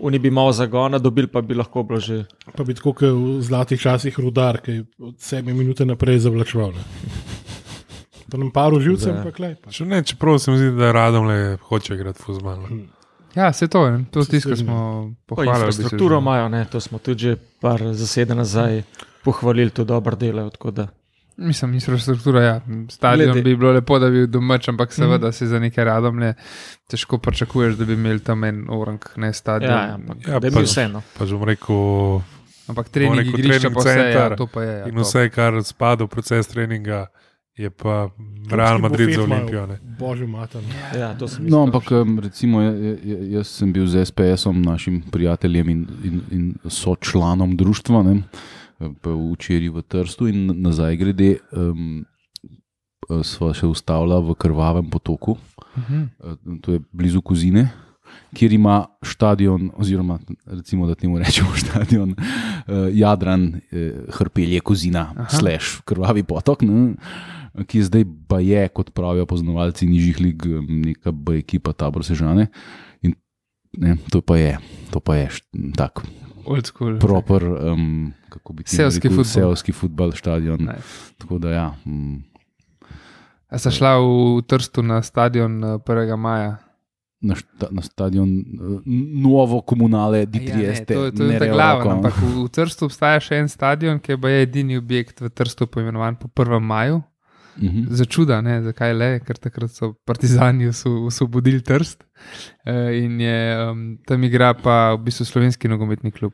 Speaker 5: oni bi malo zagona dobili, pa bi lahko bilo že.
Speaker 1: Pa bi tako, kot v zlatih časih rudar, ki je od 7 minut naprej zavlačeval. Ne. Pa nam paru pa klej. Pa.
Speaker 2: Če ne, čeprav se mi zdi, da Radom le hoče igrati fuzbal. no.
Speaker 4: Ja, se to je. To
Speaker 1: strinjam.
Speaker 4: smo pohvalili.
Speaker 5: infrastrukturo imajo, ne, to smo tudi že par zaseden nazaj pohvalili, to dobro delajo. tako da.
Speaker 4: Mislim, infrastruktura, ja. Stadion
Speaker 5: Glede-
Speaker 4: bi bilo lepo, da bi bil domač, ampak seveda si za neke radomlje težko pričakuješ, da bi imeli tam en orang, ne stadion.
Speaker 5: Ja, ja, ampak
Speaker 2: Ja,
Speaker 5: da
Speaker 2: pa-
Speaker 5: mi vseeno.
Speaker 2: Pač bom rekel,
Speaker 4: ampak trening
Speaker 2: rekel,
Speaker 4: igrišča
Speaker 2: trening
Speaker 4: pa vse, ja,
Speaker 2: center
Speaker 4: to pa je. Ja,
Speaker 2: in
Speaker 4: to.
Speaker 2: vse, kar spada v proces treninga, je pa Real Madrid za Olimpijo. ne.
Speaker 1: Božjo mater.
Speaker 5: Ja, to sem
Speaker 3: No, ampak recimo, ja- ja- ja- jaz sem bil z SPS-om, našim prijateljem in, in, in sočlanom društva, ne, pa včeraj v Trstu in nazaj grede. Um, Sva se ustavila v Krvavem potoku,
Speaker 4: Mhm.
Speaker 3: eh, to je blizu Kozine, kjer ima stadion, oziroma recimo, da temu rečemo [LAUGHS] stadion, eh, Jadran, eh, Hrpelje, Kozina,
Speaker 4: Aha.
Speaker 3: slash Krvavi potok, ne, ki zdaj pa je, kot pravijo poznavalci nižjih lig, eh, neka ekipa tabor Sežane. In ne, to pa je, to pa je št- tak
Speaker 4: Old school.
Speaker 3: proper, um, kako bi
Speaker 4: Seoski
Speaker 3: rekel, seoski futbal stadion.
Speaker 4: Nice.
Speaker 3: Tako da ja. mm.
Speaker 4: A sta šla v Trstu na stadion eh, 1. maja?
Speaker 3: na, šta, na stadion uh, Novo Komunale di
Speaker 4: Ja, ne,
Speaker 3: Trieste.
Speaker 4: to, to je ta glava.
Speaker 3: Rocco.
Speaker 4: Ampak v, v Trstu obstaja še en stadion, ki je edini objekt v Trstu poimenovan po 1. maju.
Speaker 3: Mhm.
Speaker 4: Za čuda, ne, zakaj le, ker takrat so partizani osvobodili Trst eh, in je, um, tam igra pa v bistvu slovenski nogometni klub.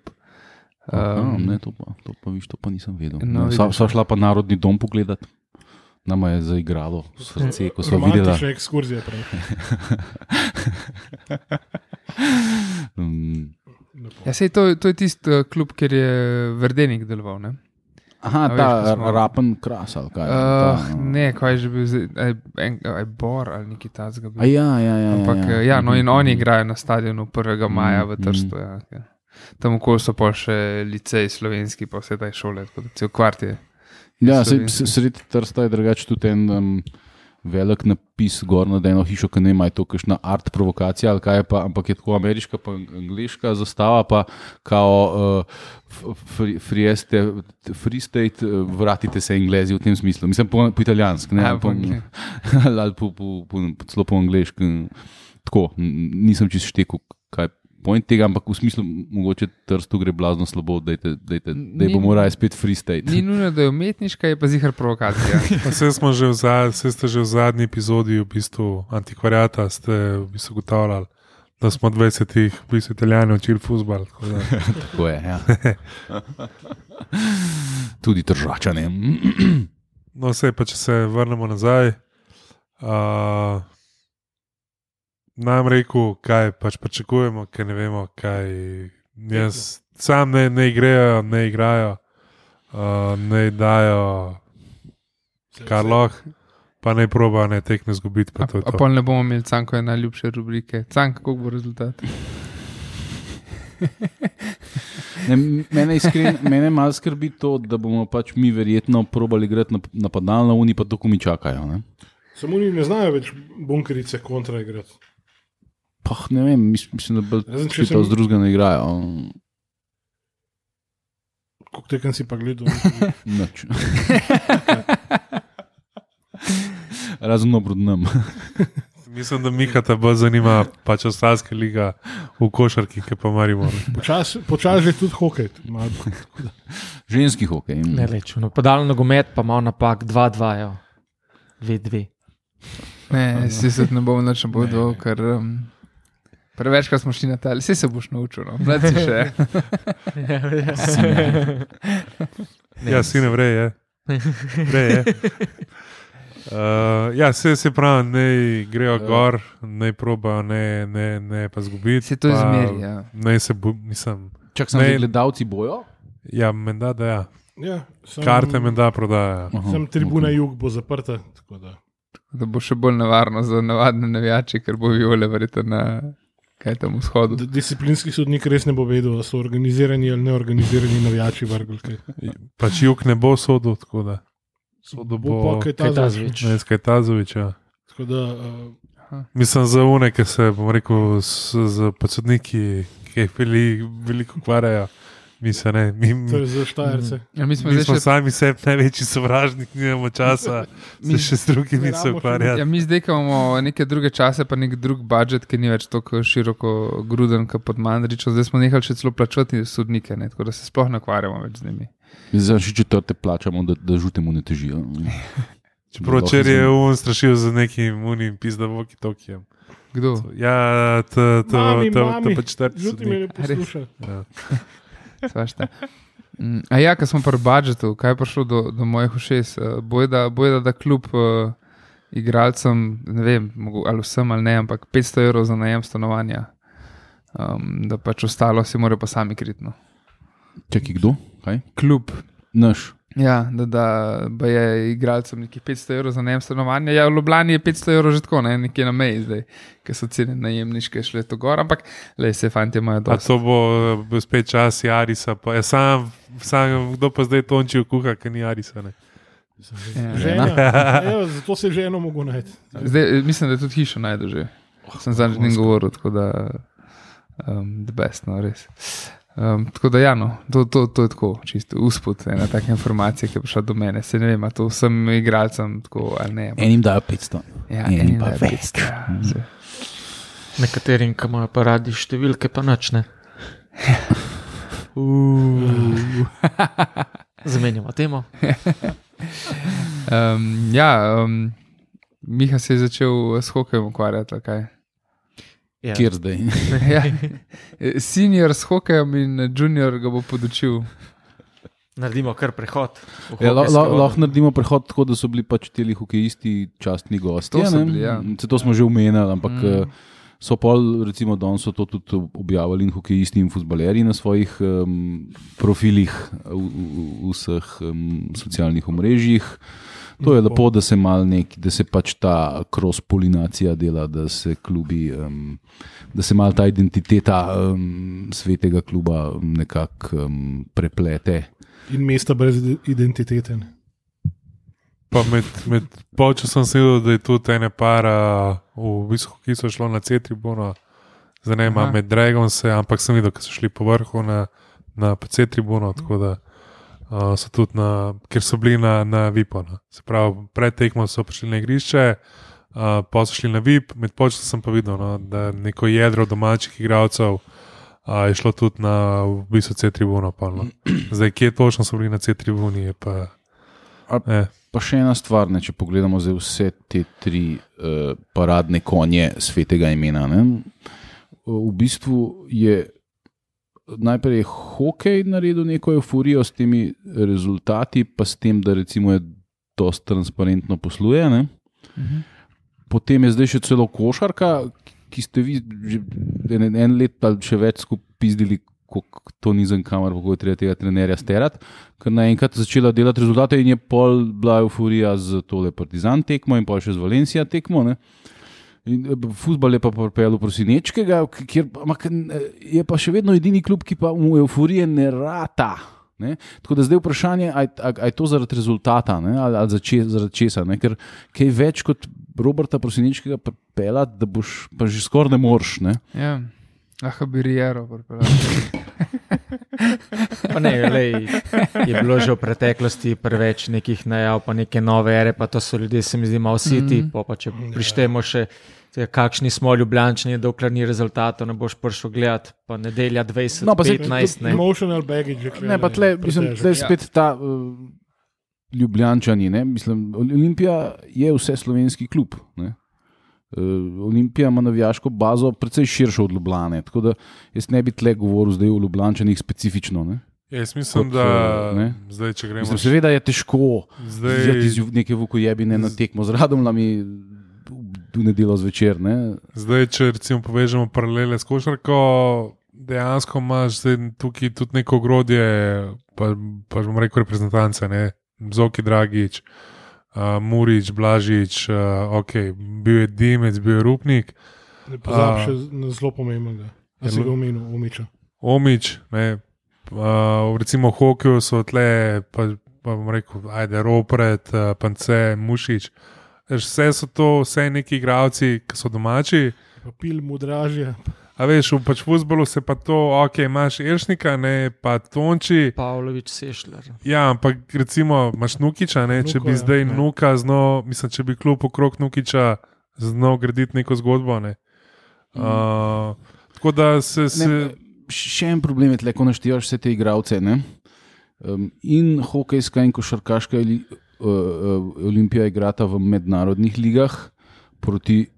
Speaker 3: Aha,
Speaker 4: Um,
Speaker 3: ne, to pa, to pa, viš, to pa nisem vedel.
Speaker 4: No,
Speaker 3: No, sva, šla pa Narodni dom pogledat. Nama je zaigralo srce, ko smo videli.
Speaker 1: Romantična ekskurzija. prav. [LAUGHS]
Speaker 3: Um,
Speaker 4: Ja, sej, to, to je tisti uh, klub, kjer je Verdenik deloval. Ne,
Speaker 3: aha,
Speaker 4: A veš,
Speaker 3: ta
Speaker 4: ko smo-
Speaker 3: rapen kras kaj.
Speaker 4: uh,
Speaker 3: ta,
Speaker 4: ne kaj je že bil, zdaj, aj, Bor ali neki tacga.
Speaker 3: A ja, ja, ja.
Speaker 4: Ampak
Speaker 3: ja,
Speaker 4: ja, no in
Speaker 3: Mhm,
Speaker 4: oni
Speaker 3: mhm.
Speaker 4: igrajo na stadionu 1. maja v
Speaker 3: Mm,
Speaker 4: Trstu. Ja, okay. Tam okoli so pa še licej slovenski, pa vse te šole, tako da cel kvart je.
Speaker 3: Ja, sredi Trsta je drugače tudi en um, velik napis gor na eno hišo, ki ne ima to, kakšna art provokacija ali kaj je pa, ampak je tako ameriška, pa angliška zastava, pa kao uh, free, free, este, free state, uh, vratite se Englezi v tem smislu. Mislim po, po italijanski, ne ali po,
Speaker 4: po angli- [LAUGHS]
Speaker 3: ali, po, po, po, po, celo po angliški. Tako, nisem čist štekel, kaj je point tega, ampak v smislu, mogoče Trstu gre blazno slabo, da
Speaker 4: Ni-
Speaker 3: bomo raje spet free state.
Speaker 4: Ni [LAUGHS] nujno, da je umetniška, je pa zihar provokacija. [LAUGHS]
Speaker 2: Pa Vse smo že v, zad, vse ste že v zadnji epizodi v bistvu antikvariata, ste v bistvu ugotavljali, da smo 20-ih v bistvu italijani učili futbol. tako [LAUGHS]
Speaker 3: Tako je, ja. Tudi držačane.
Speaker 2: No, vse pa, če se vrnemo nazaj. Uh, nam rekel, kaj pač pričakujemo, ker ne vemo, kaj jaz. Sam ne, ne igrajo, ne igrajo, uh, ne dajo, kar lahko, pa ne proba ne tekme zgubiti.
Speaker 4: A,
Speaker 2: Pa to je
Speaker 4: a
Speaker 2: to.
Speaker 4: pol ne bomo imeli cankove najljubše rubrike. Cank, kako bo rezultat? [LAUGHS]
Speaker 3: Ne, mene, iskren, mene malo skrbi to, da bomo pač mi verjetno probali igrati nap- napadalno, oni pa tako mi čakajo. Ne?
Speaker 1: Samo oni ne znajo več bunkerice kontra igrati.
Speaker 3: Pah, ne vem, mis, mislim, da bolj
Speaker 1: Razen če
Speaker 3: če
Speaker 1: sem-
Speaker 3: to z drugega ne igrajo.
Speaker 1: Kako tekem si pa gledal? [LAUGHS]
Speaker 3: Nič. [LAUGHS] Razen obrodnem. [LAUGHS]
Speaker 2: Mislim, da Mihata bolj zanima pač Avstralska liga v košarki, ki pa marimo.
Speaker 1: Počasi počas je tudi hokej.
Speaker 3: Ženski hokej.
Speaker 5: Ne reč, no, podalen nogomet, pa malo napak, 2-2, ja. 2-2.
Speaker 4: Ne, si se ne bom več povedal, ker um, prevečkrat smo šli na tali, vse se boš naučil, no. mlad si še. [LAUGHS]
Speaker 2: Ja, sine vrej je. Vrej je. Uh, ja, vse se pravi, ne grejo gor, ne probajo, ne, ne, ne pa zgubiti.
Speaker 4: Se to izmeri, ja.
Speaker 2: Ne se bo, nisem.
Speaker 3: Čak sem
Speaker 2: Ne.
Speaker 3: zdaj gledalci bojo.
Speaker 2: Ja, menda da ja.
Speaker 1: Ja, sem,
Speaker 2: Karte menda prodajajo.
Speaker 3: Aha,
Speaker 1: Sem tribuna
Speaker 3: ok.
Speaker 1: jug bo zaprta. tako Da.
Speaker 4: Da bo še bolj nevarno za navadne navijače, ker bo viole verjetno na kaj tam vzhodu.
Speaker 1: D- Disciplinski sodnik res ne bo vedel, ali so organizirani ali neorganizirani navijači vrgulke.
Speaker 2: Pač jug ne bo sodel, tako da. Sodel
Speaker 1: Bo
Speaker 2: bo
Speaker 1: pa kaj ta
Speaker 5: Kajtazovič.
Speaker 2: Ne, Skajtazovič. Ja.
Speaker 1: Tako da, uh,
Speaker 2: Mislim za une, ki se, bom rekel, s, z podsodniki, ki jih veli, veliko ukvarjajo. Mi se ne, mi,
Speaker 1: to je
Speaker 2: mi,
Speaker 1: za štajerce.
Speaker 4: Ja, mi smo
Speaker 2: mi smo
Speaker 4: še
Speaker 2: sami sebi največji sovražnik, nimamo časa,
Speaker 4: Mi-
Speaker 2: se še s drugimi se ukvarjati.
Speaker 4: Ja, mi zdaj imamo neke druge čase, pa nek drug budžet, ki ni več tako široko gruden kot pod Mandričem. Zdaj smo nehali še celo plačati sodnike, ne, tako da se sploh ne ukvarjamo več z njimi.
Speaker 3: Zdaj še četrte plačamo, da, da žutemu ne težijo.
Speaker 2: Čeprav [LAUGHS] če je on strašil z nekim unim pizdavoki tokijem.
Speaker 4: Kdo?
Speaker 2: Ja, to, to,
Speaker 1: Mami,
Speaker 2: to, to
Speaker 1: mami,
Speaker 2: pa četrti
Speaker 1: Žuti me ne posluša.
Speaker 2: Ja. [LAUGHS]
Speaker 4: Svašta. Mm, A ja, ko smo pri budžetu, kaj je prišlo do, do mojih ušes? Eh, Bojda, bojda da kljub uh, igralcem, ne vem, mogo- ali vsem ali ne, ampak 500 evrov za najem stanovanja, um, da pač ostalo si morajo pa sami kritno.
Speaker 3: Čakaj, kdo? Kaj?
Speaker 4: Kljub.
Speaker 3: Naš.
Speaker 4: Ja, da, da ba je igralcem nekih 500 evrov za najem stanovanja. Ja, v Ljubljani je 500 evrov že tako, ne, nekje na meji zdaj, ker so cene najemniške šle to gor, ampak le se fanti imajo
Speaker 2: A
Speaker 4: dosti.
Speaker 2: to bo, bo spet čas Jarisa. Pa, ja, sam, sam, kdo pa zdaj tonči v kuha, ki ni Jarisa. Ne?
Speaker 4: Ja.
Speaker 1: Žena. [LAUGHS] Evo, zato se ženo mogo najti.
Speaker 4: Zdaj, mislim, da tudi hišo najdu že. Sem zadnjič njim govoril, tako da um, the best, no res. Um, tako da, ja, no, to, to, to je tako, čisto uspod, ena taka informacija, ki je prišla do mene. Se ne vem, a to vsem igralcem tako ali ne.
Speaker 3: Enim dajo 500.
Speaker 4: Ja,
Speaker 3: enim
Speaker 4: enim
Speaker 3: pa več.
Speaker 4: 500, ja, saj.
Speaker 5: Nekaterim, ki imajo pa radi številke, pa načne. [LAUGHS] Zamenjamo temo.
Speaker 4: Um, ja, um, Miha se je začel s hokejem ukvarjati. kaj?
Speaker 5: Ja.
Speaker 3: Kjer zdaj? [LAUGHS]
Speaker 4: ja. Senior s hokejem in junior ga bo podučil.
Speaker 5: Naredimo kar prehod.
Speaker 3: Ja, la-
Speaker 5: hokejsko
Speaker 3: la-. Lahko naredimo prehod tako, da so bili pač ti hokejisti častni gosti.
Speaker 4: To so bili, ja.
Speaker 3: Se to smo že omenjali, ampak
Speaker 4: Mm.
Speaker 3: mm. so pol, recimo, danes so to tudi objavili in hokejisti in futbaleri na svojih um, profilih v, v, v vseh um, socialnih omrežjih. To je lepo, da se, mal nek, da se pač ta cross-polinacija dela, da se, klubi, um, da se mal ta identiteta um, svetega kluba nekako um, preplete.
Speaker 1: In mesta brez ide- identitete. ne.
Speaker 2: Pa med, med polčasom sem videl, da je tudi ene para v visoko, ki so šlo na C-tribuno, zdaj ne imam med Dragonse, ampak sem videl, da so šli po vrhu na, na C-tribuno, tako da uh, so tudi na, ker so bili na, na VIP-u. No. Se pravi, pred tekmo so prišli na igrišče, uh, pa so šli na VIP, med polčasom sem pa videl, no, da neko jedro domačih igralcev. Uh, je šlo tudi na v bistvu C-tribuno. pa, No. [CLEARS THROAT] Zdaj, kje točno so bili na C-tribuni, je pa.
Speaker 3: A-
Speaker 2: Eh.
Speaker 3: Pa še ena stvar, ne, če pogledamo vse te tri uh, paradne konje svetega imena. Ne. V bistvu je najprej hokej naredil neko euforijo s temi rezultati, pa s tem, da recimo je dosti transparentno posluje. Ne. Potem je zdaj še celo košarka, ki ste vi že en, en let ali še več skupizdili. To ni za kamer, kako je treba tega trenerja sterati, ker naenkrat je začela delati rezultate, in je pol bila euforija z tole Partizan tekmo in pa še z Valencija tekmo. Ne. Eh, Futbol je pa pripeljal prosinečkega, k- kjer pa- ampak, je pa še vedno edini klub, ki pa mu euforije ne rata. Ne? Tako da zdaj vprašanje, ali je to zaradi rezultata ne? ali, ali zače, zaradi česa. Ne? Ker kaj več kot Roberta Prosinečkega pripeljati, da boš pa že skoraj ne moreš. Ne?
Speaker 4: Ja. Ah, bi Rijero pripeljal. [LAUGHS]
Speaker 5: Pa ne, lej, je bilo že v preteklosti preveč nekih najav, pa neke nove ere, pa to so ljudje, se mi zdi, malo siti. Mm. -hmm. Pa če prištemo še, te, kakšni smo ljubljančani, dokler ni rezultatov, ne boš prišel gledati, pa nedelja 20,
Speaker 3: No, pa saj
Speaker 5: 15. Ne.
Speaker 1: Emotional baggage. je
Speaker 3: Ne, pa tle, mislim, tle je spet ta uh, Ljubljančani. Ne? Mislim, Olimpija je vse slovenski klub. Ne? Uh, Olimpija ima navijaško bazo precej širšo od Ljubljane. Tako da jaz ne bi tle govoril zdaj o Ljubljančanih specifično. Ne?
Speaker 2: Jaz mislim,
Speaker 3: Kot,
Speaker 2: da
Speaker 3: eh, ne.
Speaker 2: zdaj, če gremo
Speaker 3: Mislim, seveda je težko
Speaker 2: zdaj,
Speaker 3: videti iz neke vukojebine na tekmo z radom, v nedeljo zvečer. Ne?
Speaker 2: zdaj, če recimo povežemo paralele s košarko, dejansko imaš tukaj tudi neko ogrodje, pa, pa bom rekel reprezentance, ne? Zoki Dragič, uh, Murič, Blažič, uh, ok, bil je Dimec, bil je Rupnik.
Speaker 1: Ne pozabi
Speaker 2: A.
Speaker 1: še na zelo pomembnega.
Speaker 2: Ja,
Speaker 1: A si ga omenil, umiča.
Speaker 2: Omič, ne, uh, recimo v hokeju so tle, pa, pa bom rekel, ajde, Ropret, uh, Pance, Mušič. Vse so to, vse neki igravci, ki so domači.
Speaker 1: Pil mu dražje.
Speaker 2: A veš, v pač futbolu se pa to, ok, imaš Iršnika, ne pa Tonči.
Speaker 5: Pavlović, Sešljar.
Speaker 2: Ja, ampak recimo imaš Nukiča, ne, če
Speaker 1: Nuko,
Speaker 2: bi
Speaker 1: ja,
Speaker 2: zdaj
Speaker 1: ne.
Speaker 2: Nuka znal, mislim, če bi klub okrog Nukiča znal graditi neko zgodbo. Ne. Uh, tako da se. se
Speaker 3: Ne, še en problem je, ko naštevaš vse te igralce. ne. Um, in hokejska in košarkaška ili, uh, uh, olimpija igrata v mednarodnih ligah proti.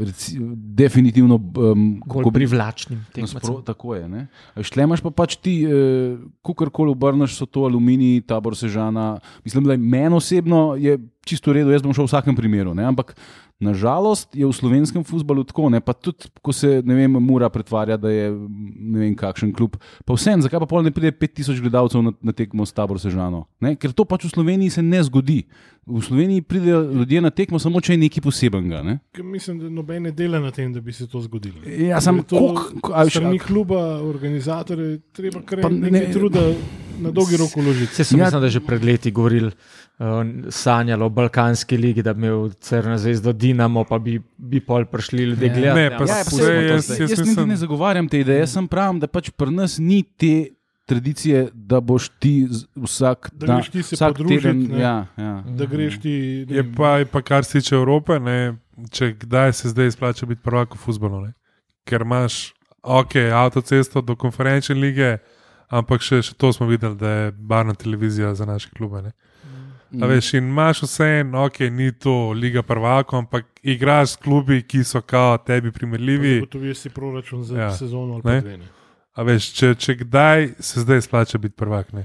Speaker 3: Reci, definitivno, um,
Speaker 5: Bolj
Speaker 3: kako
Speaker 5: privlačnim
Speaker 3: Naspro,
Speaker 5: tekmecem.
Speaker 3: tako je. ne. Šle imaš pa pač ti, eh, kakorkoli obrneš, so to aluminij, tabor sežana. Mislim, da je meni osebno je čisto v redu, jaz bom šel v vsakem primeru. Ne? Ampak nažalost je v slovenskem futbalu tako, ne? pa tudi ko se ne vem, mora pretvarja, da je ne vem kakšen klub. Pa vsem, zakaj pa pol ne pride 5000 gledalcev na, na tekmo s tabor sežano? Ne? Ker to pač v Sloveniji se ne zgodi. V Sloveniji pridejo ljudje na tekmo samo, če je nekaj posebenega. Ne?
Speaker 1: Ker Mislim, da nobene dela na tem, da bi se to zgodilo.
Speaker 3: Ja, sam
Speaker 1: To
Speaker 3: koliko- ko- a veš,
Speaker 1: Strani
Speaker 3: a-
Speaker 1: kluba, organizatorje, treba kar nekaj
Speaker 3: ne-
Speaker 1: truda na dolgi rok uložiti.
Speaker 5: Vse sem
Speaker 3: Ja.
Speaker 5: ja. mislim, da že pred leti govorili, sanjali o Balkanski ligi, da bi imel Crna zvezdo Dinamo, pa bi, bi pol prišli ljudje
Speaker 4: Ja.
Speaker 5: gledati.
Speaker 2: Ne, pa
Speaker 3: Ja,
Speaker 2: se-
Speaker 3: pa saj-
Speaker 2: jaz-
Speaker 3: jaz,
Speaker 2: jaz
Speaker 3: jaz
Speaker 2: mislim-
Speaker 3: ne zagovarjam te ideje, sem pravim, da pač pri nas ni te tradicije, da boš ti vsak,
Speaker 1: Da
Speaker 3: dan-
Speaker 1: ti se
Speaker 3: vsak teden.
Speaker 1: ne.
Speaker 3: Ja, ja.
Speaker 1: Da greš ti. ne
Speaker 2: Je pa, je pa kar se tiče Evrope, ne, če kdaj se zdaj splača biti prvak v futbolu. Ne? Ker imaš, ok, avtocesto do konferenčne lige, ampak še, še to smo videli, da je barna televizija za naše klube. Ne? A veš, in imaš vse ok, ni to liga prvakov, ampak igraš s klubi, ki so kao tebi primerljivi.
Speaker 1: Gotoviš si proračun za
Speaker 2: Ja.
Speaker 1: sezono ali
Speaker 2: Ne.
Speaker 1: pa dve. ne.
Speaker 2: A veš, če, če kdaj se zdaj splača biti prvak. Ne?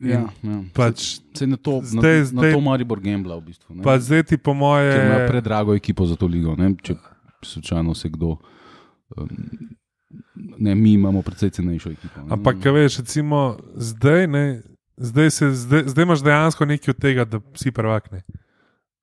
Speaker 3: Ja, ja.
Speaker 2: Pač,
Speaker 3: Se na to,
Speaker 2: zdaj-
Speaker 3: na,
Speaker 2: zdaj-
Speaker 3: na to Maribor gambla v bistvu. ne.
Speaker 2: pa zdaj ti po moje.
Speaker 3: Ker ima predrago ekipo za to ligo. Ne? Če slučajno se kdo. Um, ne, mi imamo precej cenejšo ekipo. ne.
Speaker 2: Ampak, veš, recimo, zdaj, ne, zdaj, se, zdaj, zdaj imaš dejansko nekaj od tega, da si prvak. Ne.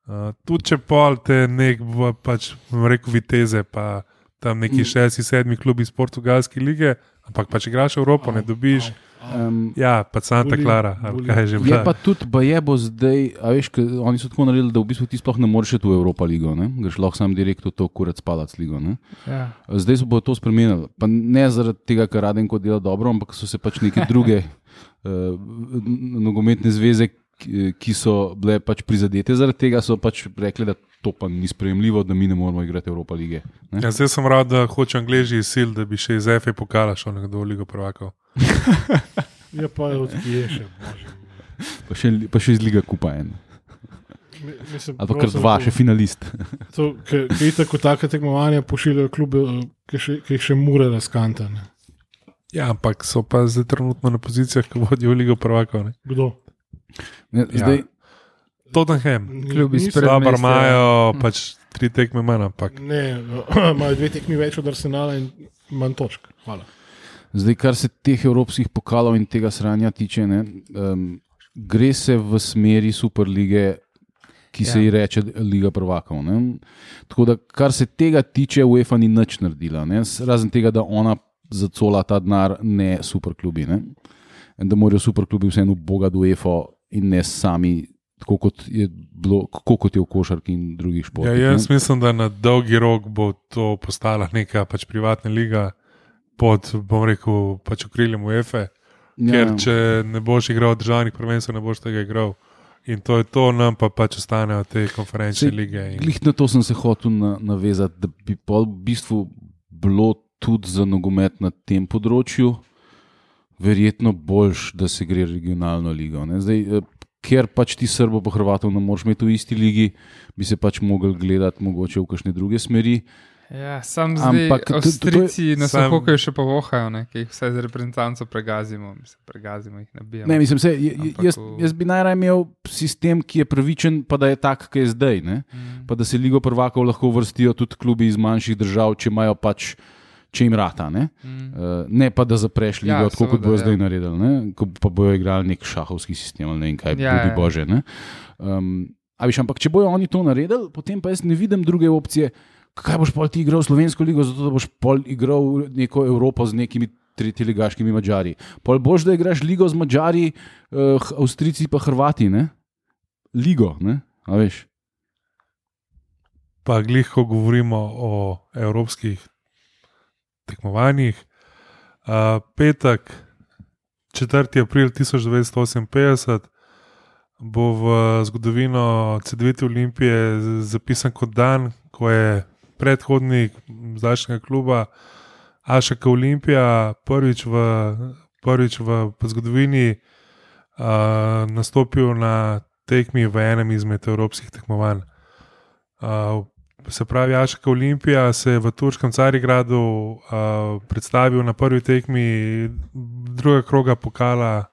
Speaker 2: Uh, tudi če pol te nek, v- pač, rekel, viteze, pa tam neki
Speaker 3: Mm.
Speaker 2: šesti, sedmi klubi iz portugalske lige, ampak pa če igraš Evropo, ne dobiš.
Speaker 3: Um,
Speaker 2: Ja, pa Santa Clara, ali
Speaker 1: boli.
Speaker 2: kaj je že
Speaker 3: Je
Speaker 2: bilo.
Speaker 3: pa tudi, ba je bo zdaj, a veš, oni so tako naredili, da v bistvu ti sploh ne moreš iti v Evropa ligo, ne? greš lahko sam direkt v to kurac palac ligo. Ne?
Speaker 4: Ja.
Speaker 3: Zdaj so bo to spremenili. Pa ne zaradi tega, ker Radenko dela dobro, ampak so se pač neke druge [LAUGHS] nogometne zveze, ki, ki so bile pač prizadete zaradi tega, so pač rekli, da to pa ni sprejemljivo, da mi ne moramo igrati Evropa lige. Ne?
Speaker 2: Ja, zdaj sem rad, da hoče Angliži sil, da bi še iz FA pokala šel nekdo v Ligo prvakov. [LAUGHS]
Speaker 1: Ja, pa je odkje še. bože.
Speaker 3: Pa še, pa še iz lige kupa en. Pa kar dva, še finalist.
Speaker 1: To, ki tako take tekmovanja pošiljajo klube, eh, ki še, ki jih še mure razkantane.
Speaker 2: Ja, ampak so pa zdaj trenutno na pozicijah, ki vodijo v Ligo prvakov. ne.
Speaker 1: Kdo?
Speaker 3: Ne,
Speaker 2: Ja.
Speaker 3: zdaj,
Speaker 2: Tottenham.
Speaker 4: Klubi
Speaker 1: Niso-
Speaker 4: spred-
Speaker 2: Dobro, imajo pač tri tekme manj, ampak
Speaker 1: Ne, [CLEARS THROAT] imajo dve tekmi več od Arsenala in manj točk. Hvala.
Speaker 3: Zdaj, kar se teh evropskih pokalov in tega sranja tiče, ne, um, gre se v smeri superlige, ki se
Speaker 4: Ja.
Speaker 3: ji reče Liga prvakov. Ne. Tako da, kar se tega tiče, UEFA ni nič naredila, ne, razen tega, da ona zacola ta denar, ne superklubi. Ne. In da morajo superklubi vseeno bogati UEFA in ne sami. Tako kot je, bilo, tako kot je v košarki in drugih
Speaker 2: ja,
Speaker 3: športih. ne.
Speaker 2: jaz mislim, da na dolgi rok bo to postala neka pač privatna liga pod, bom rekel, pač okriljem UEFA.
Speaker 3: Ja.
Speaker 2: Ker če ne boš igral državnih prvenstv, ne boš tega igral. In to je to, nam pa pač ostanejo te konferenčne lige. In,
Speaker 3: Glih na to sem se hotel na, navezati, da bi pol v bistvu bilo tudi za nogomet na tem področju verjetno boljš, da se gre regionalno ligo. ne. Zdaj, eh, ker pač ti Srbo pa Hrvatov ne moreš imeti v isti ligi, bi se pač mogli gledati mogoče v kakšne druge smeri.
Speaker 4: Ja, sam zdaj,
Speaker 3: Ampak
Speaker 4: Avstrijci nas
Speaker 2: sam-
Speaker 4: lahko še povohajo, ne, ki jih vsaj z reprezentanco pregazimo, mislim, pregazimo jih nabijamo.
Speaker 3: Ne, mislim, se, jaz,
Speaker 4: v-
Speaker 3: jaz bi najraje imel sistem, ki je pravičen, pa da je tak, kot je zdaj. Ne?
Speaker 4: Mm.
Speaker 3: pa da se ligo prvakov lahko vrstijo tudi klubi iz manjših držav, če imajo pač, če jim rata. Ne,
Speaker 4: Mm.
Speaker 3: uh, ne pa da zapreš ligo,
Speaker 4: Ja,
Speaker 3: tako kot bojo
Speaker 4: ja.
Speaker 3: zdaj naredili, ne? ko pa bojo igrali nek šahovski sistem ali ne vem kaj,
Speaker 4: Ja,
Speaker 3: ja,
Speaker 4: ja.
Speaker 3: bože. Ne? Um, a viš, ampak če bojo oni to naredili, potem pa jaz ne vidim druge opcije. Kaj boš pol ti igral slovensko ligo, zato da boš pol igral neko Evropo z nekimi tretjeligaškimi Mačari. Pol boš, da igraš ligo z Mačari, uh, Avstrijci pa Hrvati, ne? Ligo, ne? A veš.
Speaker 2: pa glih, ko govorimo o evropskih tekmovanjih. Uh, petek, 4. april 1958, bo v zgodovino CD2 Olimpije zapisan kot dan, ko je predhodnik zdajšnjega kluba Ašaka Olimpija prvič v, prvič v zgodovini uh, nastopil na tekmi v enem izmed evropskih tekmovanj. Uh, se pravi, Aška Olimpija se je v turškem Carigradu uh, predstavil na prvi tekmi druga kroga pokala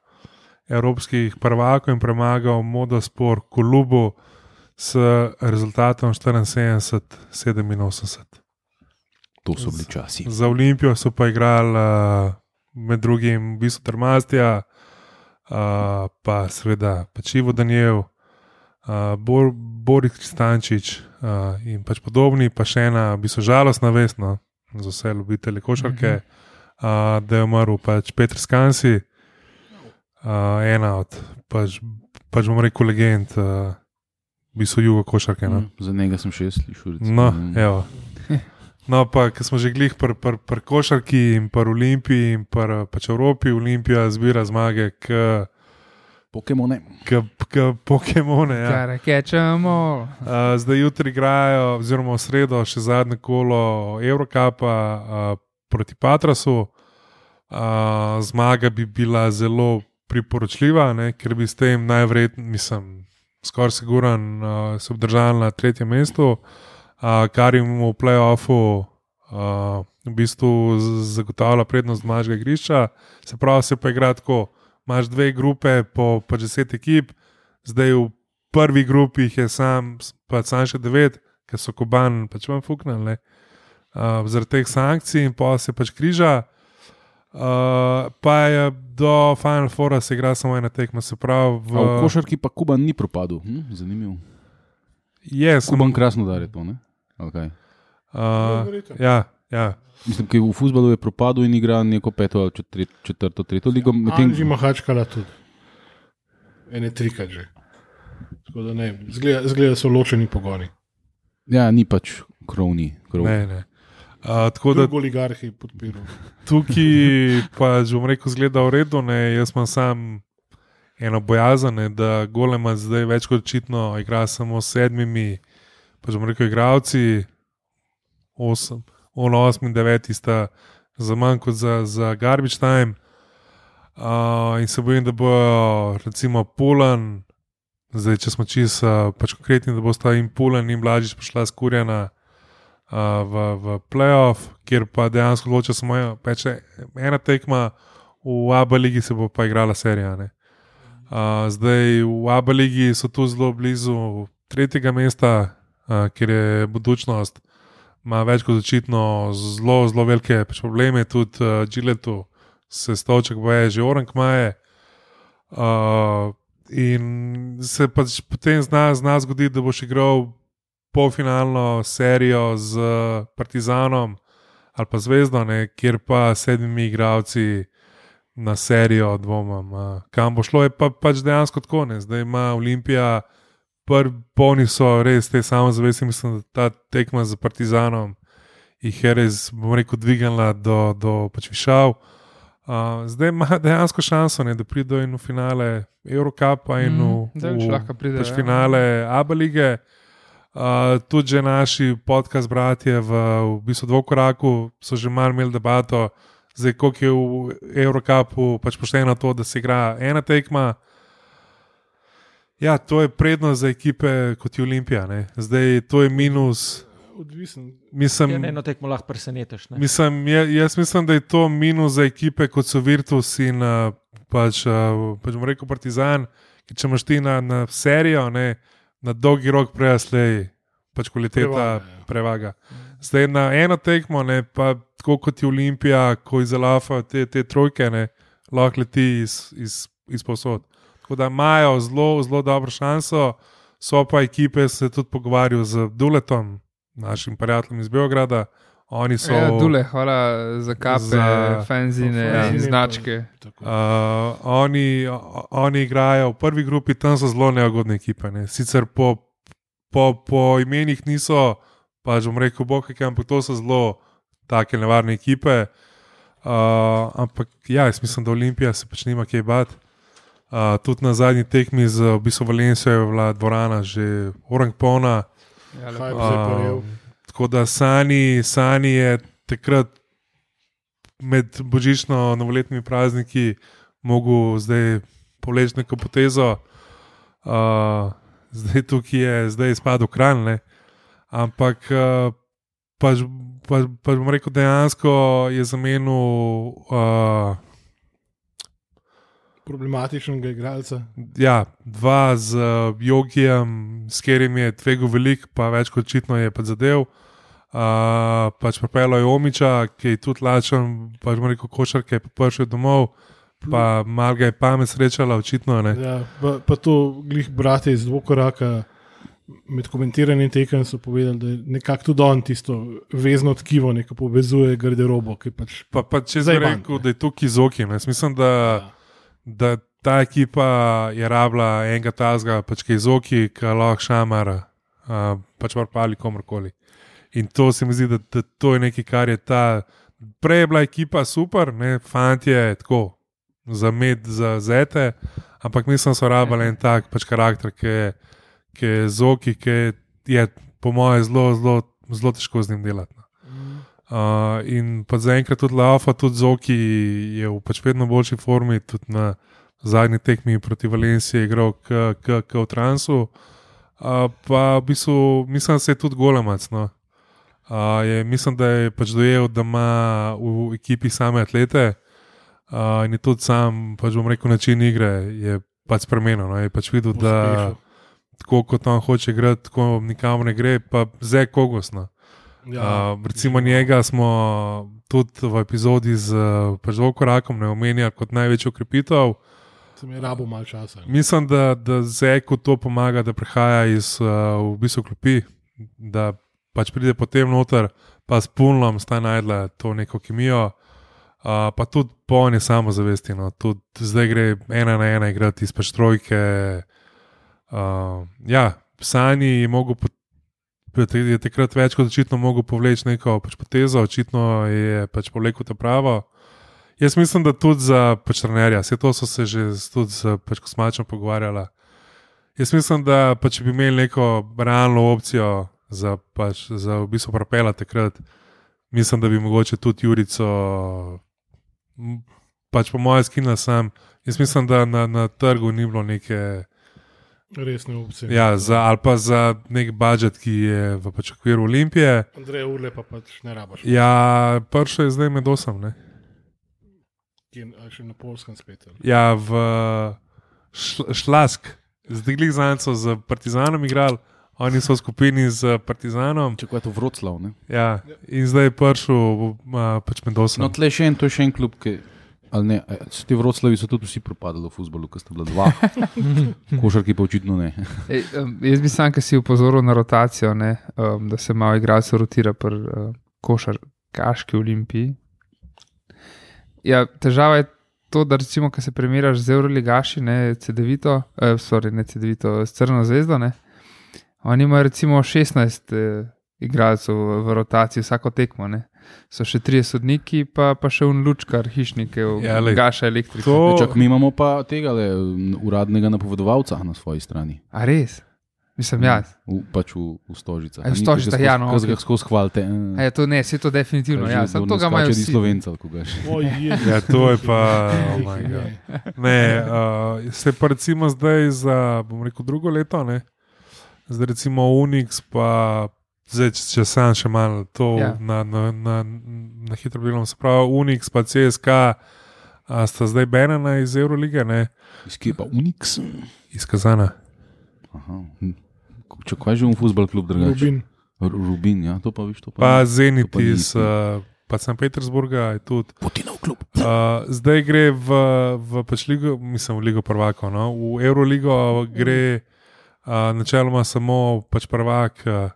Speaker 2: evropskih prvakov in premagal Modospor Kolubu s rezultatom 74-87.
Speaker 3: To so bili časi.
Speaker 2: Za Olimpijo so pa igrali uh, med drugim v bistvu Trmastija, uh, pa seveda Pačivo Daniel, uh, Bor, Boris Kristančič uh, in pač podobni, pa še ena, v bistvu žalostna vest no, za vse ljubitelje košarke, uh -huh. uh, da je umrl pač Petr Skansi, uh, ena od, pač, pač bom rekel, legend, uh, v bistvu jugo košarke. No.
Speaker 3: Mm, Za njega sem še jaz slišal.
Speaker 2: No,
Speaker 3: Mm.
Speaker 2: evo. [LAUGHS] No, pa ker smo že glih pri pr, pr košarki in pri Olimpiji in pri pač Evropi, Olimpija zbira zmage, ki
Speaker 3: Pokemone.
Speaker 2: kot Pokemone. Ja.
Speaker 4: Kar rečemo.
Speaker 2: Uh, zdaj jutri igrajo, oziroma v sredo, še zadnje kolo Eurocapa uh, proti Patrasu. Uh, zmaga bi bila zelo priporočljiva, ne, ker bi s tem najverjetneje, mislim, skoraj siguran, uh, se obdržali na tretjem mestu, uh, kar jim v playoffu uh, v bistvu zagotavlja prednost zmažega igrišča. Se pravi, se pa igra tako. Imáš dve grupe po, po deset ekip, zdaj v prvi grupi jih je sam, pa sam še devet, ker so koban pač vam fuknili, uh, zaradi teh sankcij in pa se pač križa. Uh, pa je do Final Foura se igra samo ena tekma, se pravi, v,
Speaker 3: A v košarki pa Kuban ni propadel. Hm, zanimivo.
Speaker 2: je, sem,
Speaker 3: Kuban krasno dar je to, ne? Kaj?
Speaker 2: uh, ja, ja.
Speaker 3: Mislim, da v futbalu je propadel in igra neko peto ali četri, četrto, tretjo ligo. medtem-
Speaker 1: Anži Mahačkala tudi. Ene trikrat že. Tako da ne, zgleda, zgleda so ločeni pogoni.
Speaker 3: Ja, ni pač krovni. Krov.
Speaker 2: Ne, ne. Uh, tako da
Speaker 1: oligarhi podpirajo. [LAUGHS]
Speaker 2: tukaj pa že bom rekel, zgleda v redu. Ne? Jaz imam sam eno bojazen, da Golema zdaj več kot očitno igra samo s sedmimi, pa že bom rekel, igravci, osem, ono, osmi in deveti sta za manj kot za, za garbage time. Uh, in se bojim, da bo recimo Polan, zdaj če smo čisto uh, pač konkretni, da bo sta in Polan in Blažič prišla skurjena uh, v, v playoff, kjer pa dejansko loče samo pač ena tekma, v Abu Leiji se bo pa igrala serija. ne. Uh, zdaj v Abu Leiji so tu zelo blizu tretjega mesta, uh, kjer je budučnost. Ima več kot očitno zelo, zelo velike probleme, tudi uh, Giletu se stoček boje, že orang maje. Uh, in se pač potem zna, zna zgoditi, da boš igral polfinalno serijo z Partizanom ali pa Zvezdo, ne, kjer pa sedmimi igravci na serijo dvomam. Uh, kam bo šlo, je pa pač dejansko tako. Ne. Zdaj ima Olimpija, polni so res te samozavesti, mislim, da ta tekma z Partizanom jih je res, bom rekel, dvignila do, do pač višav. Uh, zdaj ima dejansko šanso, ne, da pridejo in v finale Eurocapa in v,
Speaker 4: Mm, da več
Speaker 2: v
Speaker 4: pridejo,
Speaker 2: pač
Speaker 4: ja.
Speaker 2: finale Abu Leige. Uh, tudi že naši podcast bratje v, v bistvu dvokoraku so že malo imeli debato, zdaj koliko je v Eurocapu pač pošteno to, da se igra ena tekma. Ja, to je prednost za ekipe kot je Olimpija. Ne. Zdaj to je minus.
Speaker 1: Odvisen.
Speaker 2: Mislim,
Speaker 5: Ja, eno tekmo lahko presenetiš. ne.
Speaker 2: Mislim, je, jaz mislim, da je to minus za ekipe kot so Virtus in uh, pač, uh, pač bom rekel Partizan. Ker Če imaš ti na, na serijo, ne, na dolgi rok prejaslej, pač kvaliteta
Speaker 1: Prevaga,
Speaker 2: prevaga.
Speaker 1: ja.
Speaker 2: prevaga. Zdaj na eno tekmo, ne, pa tako kot je Olimpija, ko izalafa te, te trojke, ne, lahko leti iz, iz, iz posod. Tako da imajo zelo, zelo dobro šanso, so pa ekipe, se tudi pogovarjajo z Duletom, našim prijateljem iz Beograda. Oni so.
Speaker 4: Ja, dule, hvala za kape,
Speaker 2: Za-
Speaker 4: za fanzine
Speaker 1: Ja.
Speaker 4: in značke.
Speaker 2: Uh, oni, oni igrajo v prvi grupi, tam so zelo neugodne ekipe. Ne. Sicer po, po, po imenih niso, pa že bom rekel, boh, kaj, ampak to so zelo take nevarne ekipe. Uh, ampak ja, jaz mislim, da Olimpija se pač nima kaj bati. Uh, tudi na zadnji tekmi z v bistvu Valencijo je bila dvorana že orang polna.
Speaker 4: Ja,
Speaker 2: Um, tako da Sani, Sani je takrat med božično-novoletnimi prazniki mogel zdaj poleči neko potezo. Uh, zdaj tukaj je, zdaj je spadal kralj, ne. ampak uh, pač, pač, pač bom rekel, dejansko je zamenil. Uh,
Speaker 1: Problematičnega igralca.
Speaker 2: Ja, dva z uh, Jogijem, s katerim je tvegel veliko, pa več kot očitno je pa zadev. Uh, pač pripeljal je Omiča, ki je tudi lačen, pač mu rekel košarke, pa prišel domov, pa mal ga je pamet srečala, očitno ne.
Speaker 1: Ja, pa, pa to glih brate iz dvokoraka. Med komentiranjem tekem so povedali, da je nekako tudi on tisto vezno tkivo, ki povezuje garderobo. Pač,
Speaker 2: Pa, pa če
Speaker 1: Zdaj
Speaker 2: rekel,
Speaker 1: ne.
Speaker 2: da je tukaj izokim, jaz mislim, da, da ta ekipa je rabila enega tazga, pač ki je izoki, ki lahko šamara, uh, pač vrpali komorkoli. In to se mi zdi, da, da to je nekaj, kar je ta. Prej je bila ekipa super, ne, fanti je tako, za med, za zete, ampak mislim, da so rabili en tak pač karakter, ki je, je zoki, ki je po mojem zelo, zelo, zelo težko z njim delati. Uh, in pa zaenkrat tudi Laufa, tudi Zoki je v pač vedno boljši formi, tudi na zadnji tekmi proti Valenciji je igral k, k, k v transu. Uh, pa v bistvu mislim, da se je tudi golemac. No. Uh, je, mislim, da je pač dojel, da ima v ekipi same atlete uh, in je tudi sam, pač bom rekel, način igre je pač spremenil. No. Je pač videl, da
Speaker 1: Uspešen.
Speaker 2: tako kot on hoče igrati, tako nikamor ne gre, pa zdaj kogosno.
Speaker 1: Ja,
Speaker 2: Uh, recimo njega smo tudi v epizodi z pač Vokorakom ne omenjali kot največjo krepitev.
Speaker 1: sem je rabo malo časa.
Speaker 2: Mislim, da, da Zeku to pomaga, da prihaja iz uh, v bistvu klopi, da pač pride potem noter, pa s Punlom sta najdla to neko kemijo. Uh, pa tudi po njej samozavesti, no. tudi zdaj gre ena na ena igrati iz pač trojke. Uh, ja, Sani je mogel pot- je takrat več kot očitno mogel povleči neko pač potezo, očitno je pač povlekel to pravo. Jaz mislim, da tudi za pač trenerja, vse to so se že tudi z pač kosmačem pogovarjala. Jaz mislim, da pa če bi imeli neko realno opcijo za, pač, za v bistvu propela takrat, mislim, da bi mogoče tudi Jurico, pač po mojem skina sam. Jaz mislim, da na, na trgu ni bilo neke,
Speaker 1: Resne opcije.
Speaker 2: ja, za, ali pa za nek budžet, ki je v pač okviru Olimpije.
Speaker 1: Andrej Urle pa pač ne rabaš.
Speaker 2: Ja, prvo je zdaj med osem, ne?
Speaker 1: Je še na polskem spet. ali?
Speaker 2: Ja, v šl, Šlask, zdaj glih zanco z Partizanom igrali, oni so v skupini z Partizanom.
Speaker 3: Če je to Vroclav. Ne?
Speaker 2: Ja, in zdaj je prišel pač med osem.
Speaker 3: No, tle še en, to je še en klub, ki. Ali ne, a, so ti Vroclavi so tudi vsi propadali v futbolu, ker sta bila dva. [LAUGHS] Košarki pa očitno ne.
Speaker 4: Ej, um, jaz bi sam, ki si upozoril na rotacijo, ne, um, da se malo igralcev rotira pri uh, košarkaški olimpiji. Ja, težava je to, da recimo, ko se primerjaš z Euroligaši, ne CD-vito, eh, sorry, ne CD-vito, s Crno zvezdo, ne, oni imajo recimo 16 eh, igralcev v, v rotaciji vsako tekmo. Ne. So še tri sodniki, pa, pa še un lučkar, hišnik,
Speaker 2: Ja, glej,
Speaker 4: gaša elektriko.
Speaker 2: To,
Speaker 3: Čak, mi imamo pa tega le, uradnega napovedovalca na svoji strani.
Speaker 4: A res? Mislim, jaz.
Speaker 3: V, pač v, v Stožicah.
Speaker 4: A, v Stožicah, ja, no,
Speaker 3: Kaj ga skozi hvalite?
Speaker 4: A je to ne, se to definitivno. Ja, samo to ga imajo vsi.
Speaker 3: Slovenca, ko ga še. [LAUGHS]
Speaker 2: Ja, to je pa, oh my [LAUGHS] God. ne, uh, se pa recimo zdaj za, bom rekel, drugo leto, ne? zdaj recimo Unix, pa zdaj, če, če sam še malo to
Speaker 4: Ja.
Speaker 2: na, na, na, na hitro bilo, se pravi Unix, pa CSK, a sta zdaj benena iz Eurolige, ne,
Speaker 3: Iz kje pa Unix?
Speaker 2: izkazana.
Speaker 3: Aha. hm. Če kaj že v futbol klub drugače?
Speaker 1: Rubin.
Speaker 3: R- Rubin, ja, to pa viš, to pa.
Speaker 2: Pa
Speaker 3: ni.
Speaker 2: Zenit
Speaker 3: to pa
Speaker 2: iz uh, pa St. Petersburga je tudi.
Speaker 3: Putinov klub.
Speaker 2: Uh, zdaj gre v, v pač ligo, mislim, v Ligo prvakov. No? V Euroligo gre uh, načeloma samo pač prvak, uh,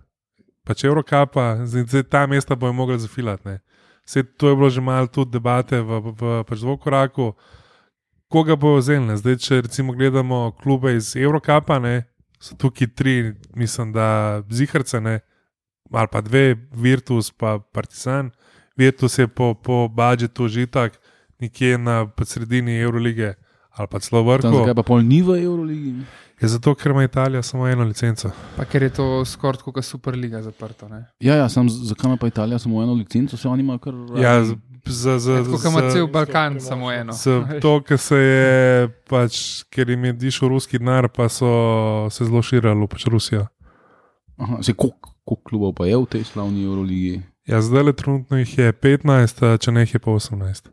Speaker 2: pač Eurocapa, zdaj, zdaj ta mesta bojo mogli zafilati. ne. Saj to je bilo že malo tudi debate v, v pač Dvokoraku. Koga bojo vzeli? ne? Zdaj, če recimo gledamo klube iz Eurocapa, ne, so tukaj tri, mislim, da zihrce, ne, ali pa dve, Virtus pa Partizan. Virtus je po, po budžetu že tak, nekje na sredini Eurolige ali pa celo
Speaker 3: Tam
Speaker 2: vrhu.
Speaker 3: zakaj pa pol ni v Euroligi?
Speaker 2: Je zato, ker ima Italija samo eno licenco.
Speaker 4: Pa ker je to skoraj kot Superliga zaprto. Ne?
Speaker 3: Ja, ja, sam zakaj ima pa Italija samo eno licenco, se oni imajo kar.
Speaker 2: Ja, z- za, za,
Speaker 4: Tako kot ima cel Balkan, samo eno.
Speaker 2: z to, ker se je pač, ker jim je dišel ruski denar, pa so se zelo širili pač Rusijo.
Speaker 3: Aha, se koliko koliko klubov pa je v tej slavni Euroligi?
Speaker 2: Ja, zdaj le trenutno jih je 15, a če ne jih je pa 18.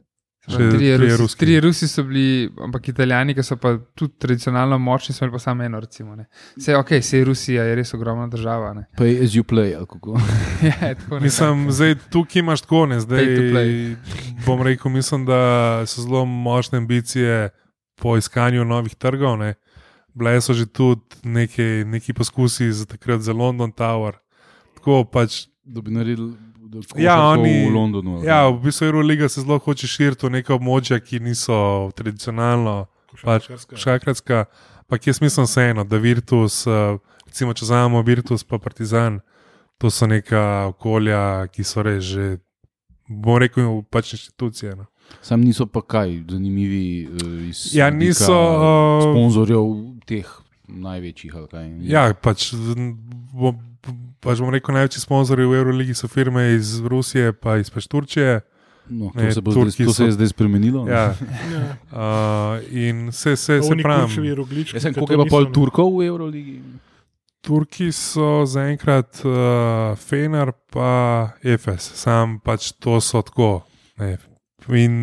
Speaker 4: Trije Rusi,
Speaker 2: ruski.
Speaker 4: trije Rusi so bili, ampak Italijani, ki so pa tudi tradicionalno močni, so imeli pa samo eno. Recimo, ne. Vse ok, se je Rusija, je res ogromna država. Ne.
Speaker 3: Pay as you play, ali kako. [LAUGHS]
Speaker 4: ja.
Speaker 2: Mislim, zdaj tukaj imaš tako, ne, zdaj bom rekel, mislim, da so zelo močne ambicije po iskanju novih trgov. Ne. Bile so že tudi neki, neki poskusi za takrat za London Tower. Tako pač,
Speaker 3: Da bi naredili
Speaker 2: Ja, oni-
Speaker 3: v Londonu. ali
Speaker 2: ja, v bistvu Euroliga se zelo hoče širiti v neka območja, ki niso tradicionalno pač šakratska. Pa jaz mislim vseeno, da Virtus, eh, recimo če vzamemo Virtus pa Partizan, to so neka okolja, ki so res že, bom rekel, pač inštitucije. No.
Speaker 3: Sam niso pa kaj zanimivi uh, iz
Speaker 2: Ja, niso, uh,
Speaker 3: sponzorjev teh največjih. ali kaj.
Speaker 2: Ja, pač, bo, pač bom rekel, največji sponzorji v Euroligi so firme iz Rusije, pa iz pač Turčije.
Speaker 3: No, to,
Speaker 2: Ne,
Speaker 3: se zdaj, to se
Speaker 2: so-
Speaker 3: je zdaj spremenilo.
Speaker 2: Ja,
Speaker 1: Ja.
Speaker 2: uh, in vse se
Speaker 1: Oni
Speaker 2: pravi.
Speaker 3: Jaz sem, koliko je pa pol. Turkov v Euroligi?
Speaker 2: Turki so zaenkrat uh, Fener, pa Efes, sam pač to so tako. Ne. In,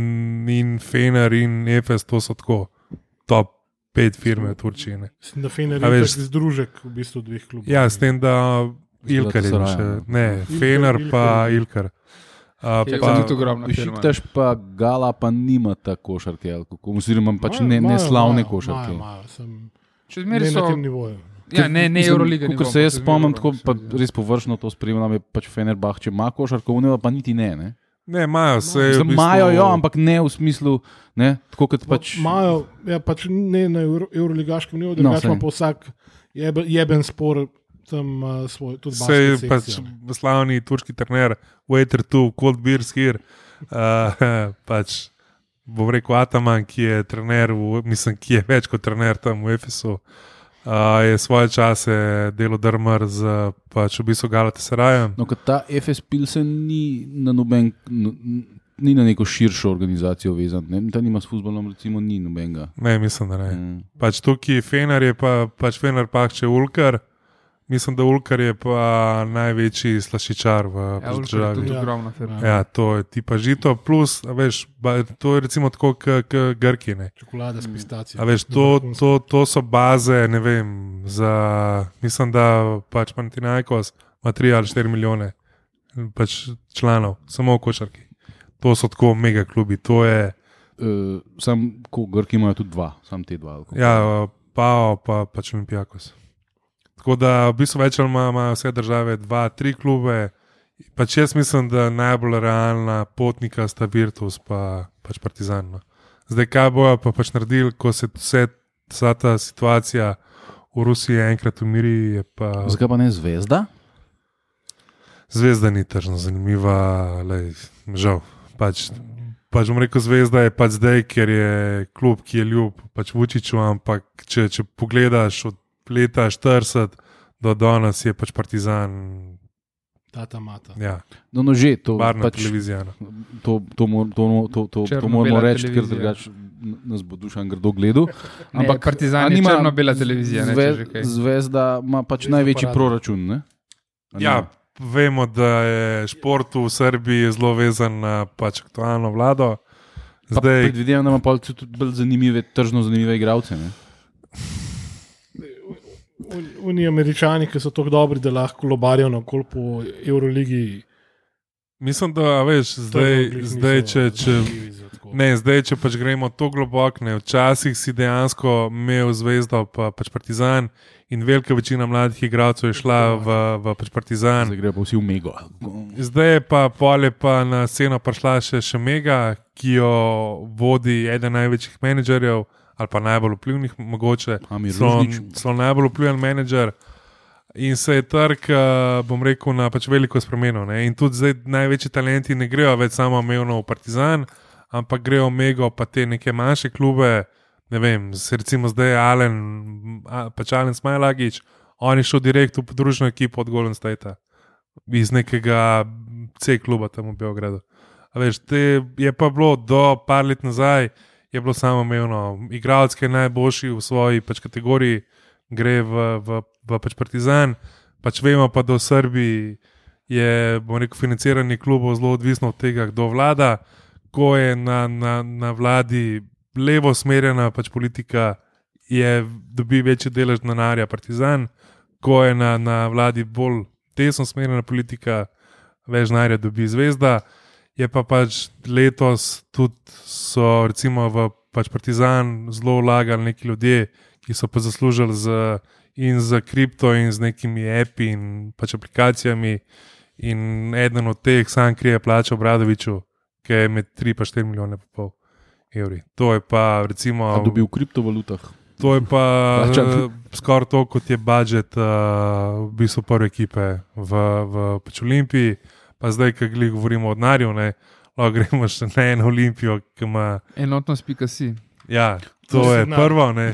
Speaker 2: in Fener in Efes, to so tako top pet firme v Turčiji. Ne.
Speaker 1: Mislim, da Fener je
Speaker 2: veš-
Speaker 1: združek v bistvu dveh klubov.
Speaker 2: Ja, s tem, da Ilkar je še. Ne,
Speaker 1: Ilkar,
Speaker 2: Fener pa
Speaker 1: Ilkar.
Speaker 2: Uh,
Speaker 4: Je
Speaker 2: pa.
Speaker 3: Šiptaš pa Gala, pa nima ta košarke, ali kako, oziroma pač ne, ne
Speaker 1: Imajo,
Speaker 3: slavne
Speaker 1: imajo,
Speaker 3: košarke.
Speaker 1: imajo, sem-
Speaker 4: Še
Speaker 1: Ne
Speaker 4: zmeraj
Speaker 1: na
Speaker 4: so.
Speaker 1: tem nivoju.
Speaker 4: Ja, ne, ne Euroliga.
Speaker 3: Kot se jaz spomnim, tako pa res površno to spremljam, je pač Fenerbah, če ima košarko, uneva pa niti ne. ne?
Speaker 2: ne, imajo se.
Speaker 3: Imajo jo, ampak ne v smislu, ne, tako kot pač.
Speaker 1: Imajo, ja, pač ne na Euro, Euroligaškem nivoju,
Speaker 3: No,
Speaker 1: drugače
Speaker 3: sej.
Speaker 1: ima pa vsak jebe, jeben spor tam uh, svoj, tudi
Speaker 2: Se je
Speaker 1: basket
Speaker 2: pač slavni turški trener, waiter tu, cold beers here. Uh, [LAUGHS] pač, bom rekel, Ataman, ki je trener, v, mislim, ki je več kot trener tam v Efesu. Uh, je svoje čase delo drmar z pač v bistvu Galatasarajem.
Speaker 3: No, ker ta FS Pilsen ni na noben. No, Ni na neko širšo organizacijo vezan, ne? ta nima s futbolom, recimo, ni nobenega.
Speaker 2: Ne, mislim, da ne.
Speaker 3: Mm.
Speaker 2: Pač tukaj Fener je pa, pač Fener pa če Ulkar. Mislim, da Ulkar je pa največji slašičar v
Speaker 4: Ja,
Speaker 2: državi.
Speaker 1: Ja.
Speaker 4: ogromna firma.
Speaker 2: Ja, to je tipa žito, plus, a veš, ba, to je recimo tako kot Grki. Ne.
Speaker 1: Čokolada s pistacijo.
Speaker 2: A veš, to, to, to so baze, ne vem, za, mislim, da pač Panathinaikos ima 3 ali 4 milijone pač članov, samo v košarki. To so tako mega klubi, to je,
Speaker 3: Uh, sam, ko Grki imajo tudi dva, sam te dva.
Speaker 2: ja, Pao, pa pač Olimpijakos. Tako da v bistvu več ali manj imajo vse države dva, tri klube. Pač jaz mislim, da najbolj realna potnika sta Virtus pa pač Partizan. No. Zdaj, kaj bojo pa pač naredili, ko se vse, vsa ta situacija v Rusiji enkrat umiri, pa
Speaker 3: Zakaj pa ne zvezda?
Speaker 2: zvezda ni tržno zanimiva, lej, žal. Pač, pač bom rekel, zvezda je pač zdaj, ker je klub, ki je ljub pač Vučiću, ampak če, če pogledaš od leta 40 do danes, je pač Partizan,
Speaker 1: Tata mata.
Speaker 2: ja,
Speaker 3: No, no že, to,
Speaker 2: barna
Speaker 3: pač,
Speaker 2: televizija. No.
Speaker 3: to, to, to, to, to, to moramo reči, ker drugače nas bo dušan grdo gledal.
Speaker 4: Ampak Partizan
Speaker 3: a
Speaker 4: je
Speaker 3: nima
Speaker 4: črno-bela televizija. Ne,
Speaker 3: Zve, zvezda ima pač
Speaker 1: Zvezda
Speaker 3: največji
Speaker 1: parada.
Speaker 3: proračun. Ne? A
Speaker 2: Ja, vemo, da je šport v Srbiji zelo vezan na pač aktualno vlado.
Speaker 3: Pa
Speaker 2: Zdaj,
Speaker 3: Predvidevam, da ima pol tudi bolj zanimive, tržno zanimive igralce.
Speaker 1: Oni američani, ki so tako dobri, da lahko lobarijo na kol po Euroligi.
Speaker 2: mislim, da veš, zdaj, zdaj če. če Ne, zdaj, če pač gremo tako globoko, ne, včasih si dejansko imel zvezdo, pa pač Partizan, in velika večina mladih igralcev je šla v, v pač Partizan.
Speaker 3: Zdaj grejo pa vsi v Mego.
Speaker 2: Zdaj je pa polje pa na sceno prišla še, še Mega, ki jo vodi eden največjih menedžerjev, ali pa najbolj vplivnih, mogoče
Speaker 3: Ružnič.
Speaker 2: celo najbolj vpliven menedžer. In se je trg, eh, bom rekel, na pač veliko spremenil. Ne? In tudi zdaj največji talenti ne grejo več samo omejeno v Partizan, ampak grejo v Mego, pa te neke manjše klube. Ne vem, recimo zdaj Alen, a, pač Alen Smajlagič, on je šel direkt v podružno ekipo od Golden State, iz nekega C kluba tam v Beogradu. A veš, te je pa bilo do par let nazaj, je bilo samo omejeno. Igralec, ki je najboljši v svoji pač kategoriji, gre v, v, v pač Partizan. Pač vemo pa, da v Srbiji je, rekel, financiranje klubov zelo odvisno od tega, kdo vlada. Ko je na, na, na vladi levo smerjena pač politika, je dobi večji delež denarja Partizan, ko je na, na vladi bolj desno smerjena politika, več denarja dobi zvezda. Je pa pač letos tudi so recimo v pač Partizan zelo vlagali neki ljudje, ki so pa zaslužili z, in z kripto, in z nekimi api in pač aplikacijami. In eden od teh sam krije plačo Bradoviču, ki je med 3 in 4 milijone pa pol evri. To je pa recimo.
Speaker 3: A dobi v kriptovalutah.
Speaker 2: To je pa uh, skoraj to, kot je budžet uh, v bistvu prve ekipe v, v pač Olimpiji. Pa zdaj, ki glih govorimo o denarju, ne, lahko gremo še na eno olimpijo, ki ima.
Speaker 4: Enotnost, pika si.
Speaker 2: Ja, to
Speaker 1: To
Speaker 2: je
Speaker 1: zna.
Speaker 2: prvo, ne.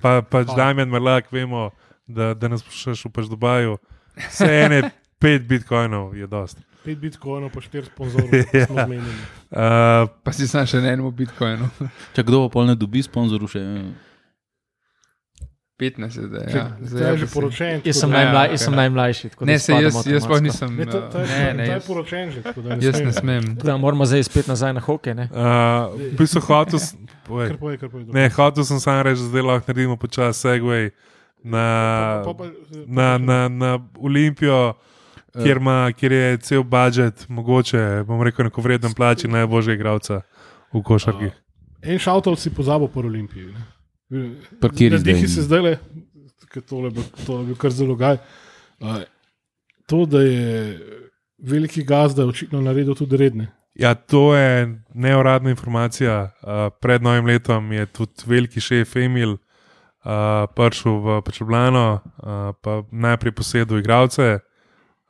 Speaker 2: Pa, pač
Speaker 1: Pa.
Speaker 2: Damien Marlak, vemo, da, da nas poslušaš v pač Dubaju. Vse ene [LAUGHS] pet bitcoinov je dost.
Speaker 1: 5 bitcoinov, pa 4 sponzorjev, [LAUGHS]
Speaker 2: Ja.
Speaker 1: smo zmenili.
Speaker 2: Uh,
Speaker 4: Pa si sam še na enem bitcoinu.
Speaker 3: Če kdo pa pol ne dobi sponzorov, še
Speaker 4: 15 je zdaj. Ja.
Speaker 1: To
Speaker 4: Zdaj
Speaker 1: je
Speaker 4: pa
Speaker 1: že poročen.
Speaker 5: Jaz sem,
Speaker 4: Ja,
Speaker 5: najmlaj, jaz sem najmlajši. tako da
Speaker 4: Ne, se jaz, jaz sploh
Speaker 5: avtomatsko.
Speaker 4: nisem.
Speaker 1: Ne, to, to, je,
Speaker 4: Ne, ne, jaz-
Speaker 1: poročen že. tako da
Speaker 4: Jaz ne
Speaker 1: smem.
Speaker 5: Da moramo zdaj spet nazaj na hokej. ne?
Speaker 2: uh, v bistvu hotel, s- povej.
Speaker 1: Kar poje, kar poje.
Speaker 2: ne, hotel sem sam reči, da zdaj lahko naredimo počasi segway na,
Speaker 1: Pa- pa- pa-
Speaker 2: na, na, na Olimpijo. Kjer, ima, kjer je cel budžet, mogoče, bom rekel, neko vreden plači najboljšega igralca v košarki.
Speaker 1: En šavtov si pozabil po Olimpiji. ne.
Speaker 3: Parkiri
Speaker 1: Razdihi
Speaker 3: zdaj.
Speaker 1: se zdaj le, ker tole bo, tole bo kar zelo gaj. Uh, to, da je veliki gazda očitno naredil tudi redne.
Speaker 2: Ja, to je neuradna informacija. Uh, pred novim letom je tudi veliki šef Emil uh, prišel v Pečeblano, uh, pa najprej posedel igralce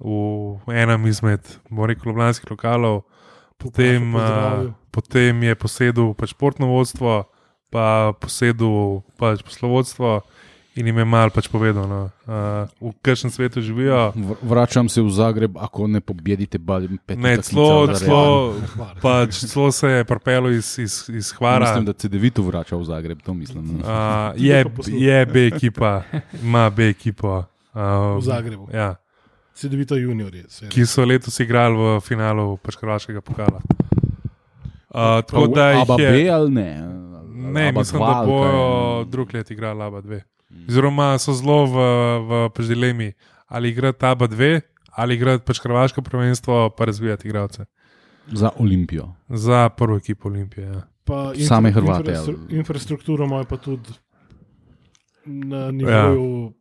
Speaker 2: v enem izmed, bom rekel, ljubljanskih lokalov, potem, uh, potem je posedel pač športno vodstvo, pa posedel pač poslovodstvo in jim je mal pač povedal, no, uh, v kakšnem svetu živijo.
Speaker 3: Vr- Vračam se v Zagreb, ako ne pobedite Badim
Speaker 2: Ne, celo, celo, pač, celo se je propelo iz, iz, iz Hvara.
Speaker 3: Mislim, da se Devito vrača v Zagreb, to mislim.
Speaker 2: Uh, je, je B ekipa, ima B ekipo. Uh,
Speaker 1: V Zagrebu.
Speaker 2: Ja,
Speaker 1: Sedevita juniorje. se
Speaker 2: ki so letos igrali v finalu pač Hrvaškega pokala. Uh, tako da jih
Speaker 3: Aba B
Speaker 2: je.
Speaker 3: ali ne?
Speaker 2: Ne,
Speaker 3: Aba
Speaker 2: mislim,
Speaker 3: dva
Speaker 2: da
Speaker 3: ali kaj?
Speaker 2: bojo drug let igrali Aba 2. Oziroma so zelo v, v pač dilemi, ali igrati Aba 2 ali igrati pač Hrvaško prvenstvo, pa razvijati igralce.
Speaker 3: Za Olimpijo.
Speaker 2: Za prvo ekipo Olimpije. Ja.
Speaker 1: Pa
Speaker 3: Same Hrvate,
Speaker 1: infrastru-
Speaker 3: ali-
Speaker 1: Infrastrukturo imajo pa tudi na nivoju, ja.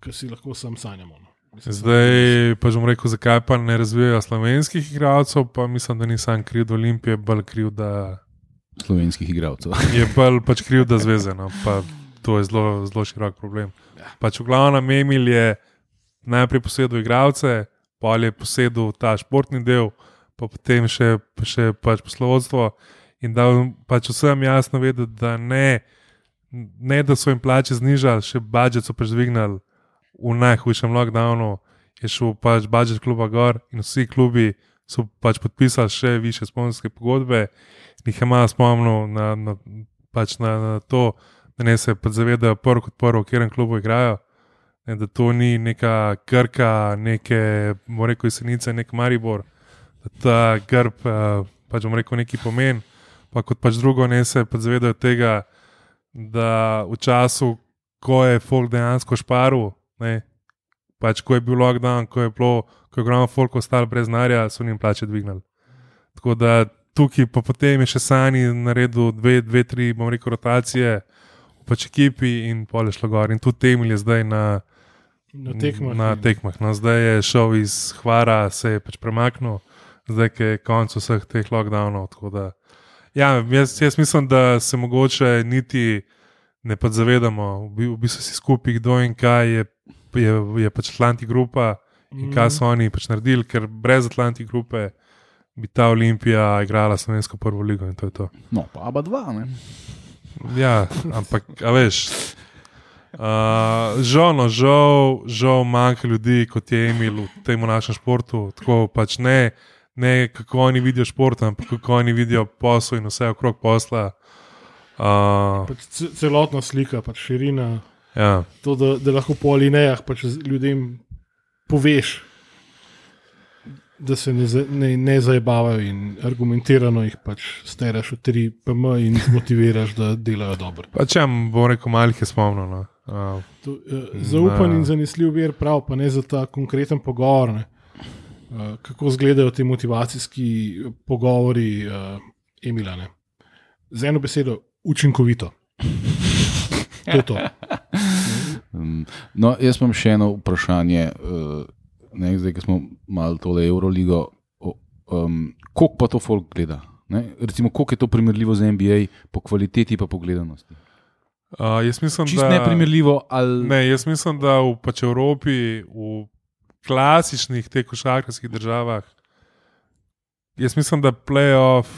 Speaker 1: ki si lahko sam sanjamo. no. Mislim,
Speaker 2: Zdaj pa že bom rekel, zakaj pa ne razvijajo slovenskih igralcev, pa mislim, da nisem kriv, da Olimpije, bolj kriv, da
Speaker 3: Slovenskih igralcev. [LAUGHS]
Speaker 2: je bolj pač kriv, da zveze. No. Pa to je zelo, zelo širok problem. Pač v glavnem Emil je najprej posedel igralce, pa je posedel ta športni del, pa potem še, še pač poslovodstvo in da pač vsem jasno vedeti, da ne, ne da so jim plače znižali, še budžet so dvignili v najhujšem lockdownu, je šel pač budžet kluba gor in vsi klubi so pač podpisali še više sponzorske pogodbe. Jih je malo spomnil na, na, pač na, na to, da ne se zavedajo prvo kot prvo, v katerem klubu igrajo. Ne, da to ni neka krka, neke, bomo rekel, jesenice, nek maribor, da ta grb, eh, pač bomo rekel, neki pomen. Pa kot pač drugo, ne se pač zavedajo tega, da v času, ko je folk dejansko šparil, ne, pač ko je bil lockdown, ko je bilo, ko je ogromno folk ostalo brez narja, so jim plače dvignili. Tako da tukaj pa potem je še Sani naredil dve, dve tri, bom rekel, rotacije v pač ekipi in pole šlo gor. In tudi temelj je zdaj na,
Speaker 1: Na tekmah.
Speaker 2: Na
Speaker 1: in-
Speaker 2: tekmah. No, zdaj je šel iz Hvara, se je pač premaknil, zdaj je konec vseh teh lockdownov. Da, ja, jaz, jaz mislim, da se mogoče niti ne zavedamo, v bi- v bistvu si skupaj kdo in kaj je, je, je pač Atlantic grupa in
Speaker 1: Mhm.
Speaker 2: kaj so oni pač naredili, ker brez Atlantic grupe bi ta Olimpija igrala slovensko prvo ligo in to je to.
Speaker 3: No, pa Aba 2, ne?
Speaker 2: Ja, ampak, a veš. Uh, žal, no, žal, žal manjka ljudi, kot je Emil v tem našem športu. Tako pač ne, ne kako oni vidijo šport, ampak kako oni vidijo posel in vse okrog posla. Uh,
Speaker 1: Pač ce- celotna slika, pač širina,
Speaker 2: ja.
Speaker 1: to, da, da lahko po alinejah pač ljudem poveš, da se ne, ne, ne zabavajo in argumentirano jih pač steraš v 3PM in jih motiviraš, da delajo dobro.
Speaker 2: Pač ja, bom rekel, malih je spomnil. No. Uh,
Speaker 1: To, uh, zaupan
Speaker 2: Na-
Speaker 1: in zanesljiv vir, prav, pa ne za ta konkreten pogovor. Ne. Uh, kako izgledajo ti motivacijski pogovori, uh, Emilane? Z eno besedo, učinkovito. To je to.
Speaker 3: Um, [LAUGHS] no, jaz imam še eno vprašanje. Uh, ne, zdaj, ko smo malo tole Euroligo, o- um, koliko pa to folk gleda? Ne? Recimo, koliko je to primerljivo z NBA po kvaliteti pa po gledanosti?
Speaker 2: uh, jaz mislim,
Speaker 3: Čist
Speaker 2: da
Speaker 3: ne primerljivo ali
Speaker 2: Ne, jaz mislim, da v pač Evropi, v klasičnih teh košarkarskih državah, Jaz mislim, da playoff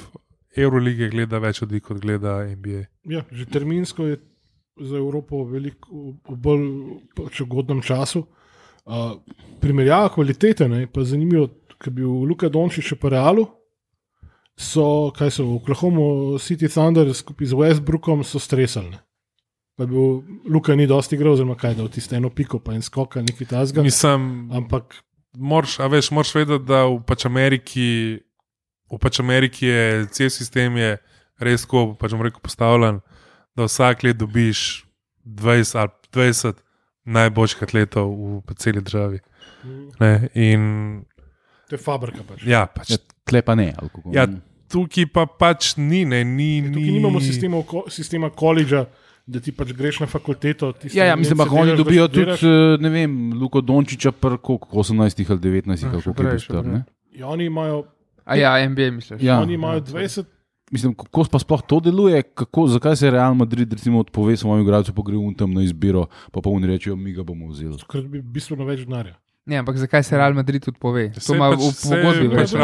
Speaker 2: Eurolige gleda več ljudi, kot gleda NBA.
Speaker 1: Ja, že terminsko je za Evropo veliko bolj pač ugodnem času. Uh, primerjava kvalitete, ne, pa zanimivo, ker je bil Luka Dončić še po Realu. So, kaj so v Oklahoma City Thunder skupaj z Westbrookom so stresali. Pa je bil Luka ni dosti igral, oziroma kaj da v tiste eno piko, pa en skok, nekaj tasga.
Speaker 2: Mislim,
Speaker 1: Ampak
Speaker 2: moraš, a veš, moraš vedeti, da v pač Ameriki, v pač Ameriki je cel sistem je res tako, pač rekel, postavljen, da vsak let dobiš 20 ali 20 najboljših atletov v celi državi. Ne? In
Speaker 1: to je fabrika. Pač.
Speaker 2: ja, pač,
Speaker 3: Ja, tle pa ne.
Speaker 2: ja, tukaj pa pač ni, ne, ni.
Speaker 1: Tukaj
Speaker 2: ni
Speaker 1: nimamo sistema, sistema koledža, da ti pač greš na fakulteto.
Speaker 3: Ja, ja, mislim, da oni dobijo tudi, eh, ne vem, Luko Dončiča, prvo 18 ali 19,
Speaker 4: Ja,
Speaker 3: ali
Speaker 4: še
Speaker 3: kako je ne?
Speaker 1: Ja, oni imajo,
Speaker 4: A ja, NBA misliš.
Speaker 3: Ja.
Speaker 1: oni imajo 20,
Speaker 3: Mislim, kako pa sploh to deluje, kako, zakaj se Real Madrid recimo odpove svojemu igralcu, pa gre un tam na izbiro, pa pa oni rečejo, mi ga bomo vzeli.
Speaker 1: ker bi bistveno več denarja.
Speaker 4: Ne, ampak zakaj se Real Madrid tudi pove? To ima
Speaker 2: pač-
Speaker 4: v
Speaker 2: saj
Speaker 4: pogodbi.
Speaker 2: pač
Speaker 4: verjetno.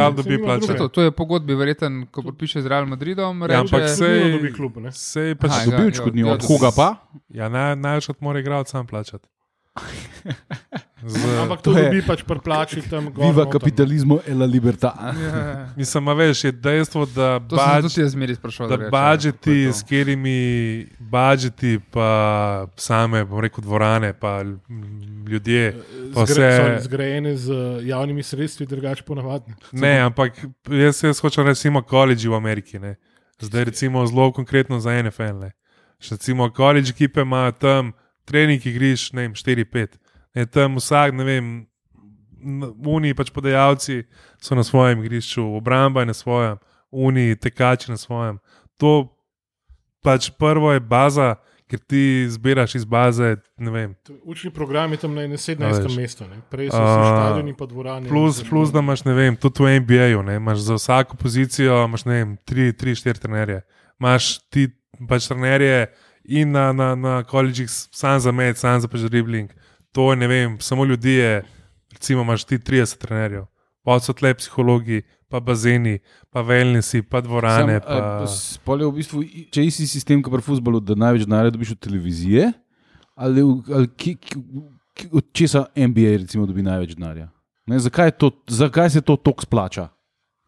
Speaker 2: Real.
Speaker 4: To, to je pogodbi, verjeten, ko podpiše z Real Madridom.
Speaker 2: Ja,
Speaker 4: Reče,
Speaker 2: ampak se-
Speaker 1: Vedno
Speaker 2: Sej-
Speaker 1: dobi klub. Ne?
Speaker 2: Sej pač,
Speaker 4: Aha,
Speaker 3: Dobi
Speaker 4: ja,
Speaker 3: odškodnino,
Speaker 4: ja,
Speaker 3: od koga pa?
Speaker 2: ja, naj, največ mora igralec sam plačati. Z, [LAUGHS]
Speaker 1: Ampak to
Speaker 3: To je-
Speaker 1: dobi pač preplači tam gor.
Speaker 3: Viva
Speaker 1: noter.
Speaker 3: kapitalizmu e la libertad.
Speaker 4: Ja, [LAUGHS]
Speaker 2: mislim, a veš, je dejstvo, da
Speaker 4: sprašoval.
Speaker 2: da budžeti, s katerimi budžeti, pa same, bom rekel, dvorane, pa ljudje. Pa
Speaker 1: Zgre,
Speaker 2: vse-
Speaker 1: sorry, zgrajene z eh, javnimi sredstvi, drugače ponavadi.
Speaker 2: Ne, ampak jaz, jaz hočem reči, recimo, koledži v Ameriki. Ne. Zdaj, recimo, zelo konkretno za NFL. Ne. Še recimo, koledž ekipe imajo tam trening igriš, ne vem, 4-5. Ne, tam vsak, ne vem, uniji pač podajalci so na svojem igrišču, obramba je na svojem, uniji tekači na svojem. To pač prvo je baza, ker ti zbiraš iz baze, vem.
Speaker 1: Učni program je tam na
Speaker 2: A
Speaker 1: 17.
Speaker 2: veš.
Speaker 1: mestu, ne. prej so
Speaker 2: A,
Speaker 1: si stadioni pa dvorane.
Speaker 2: Plus, plus, da imaš, ne vem, tudi v NBA-ju, imaš za vsako pozicijo, imaš, ne vem, tri, tri štiri trenerje. Imaš ti pač trenerje in na, na, na koledžih sam za med, sam za pač dribling. To je, ne vem, samo ljudi je, recimo, imaš ti 30 trenerjev, pa so tle psihologi, pa bazeni, pa velnesi, pa dvorane.
Speaker 3: Sam,
Speaker 2: Pa...
Speaker 3: a, s- pol je v bistvu, če je isti sistem kot pri futbalu, da največ denarja dobiš od televizije, ali, ali ki, ki, ki, od česa NBA recimo dobi največ denarja? Ne, zakaj, to, zakaj se to tako splača?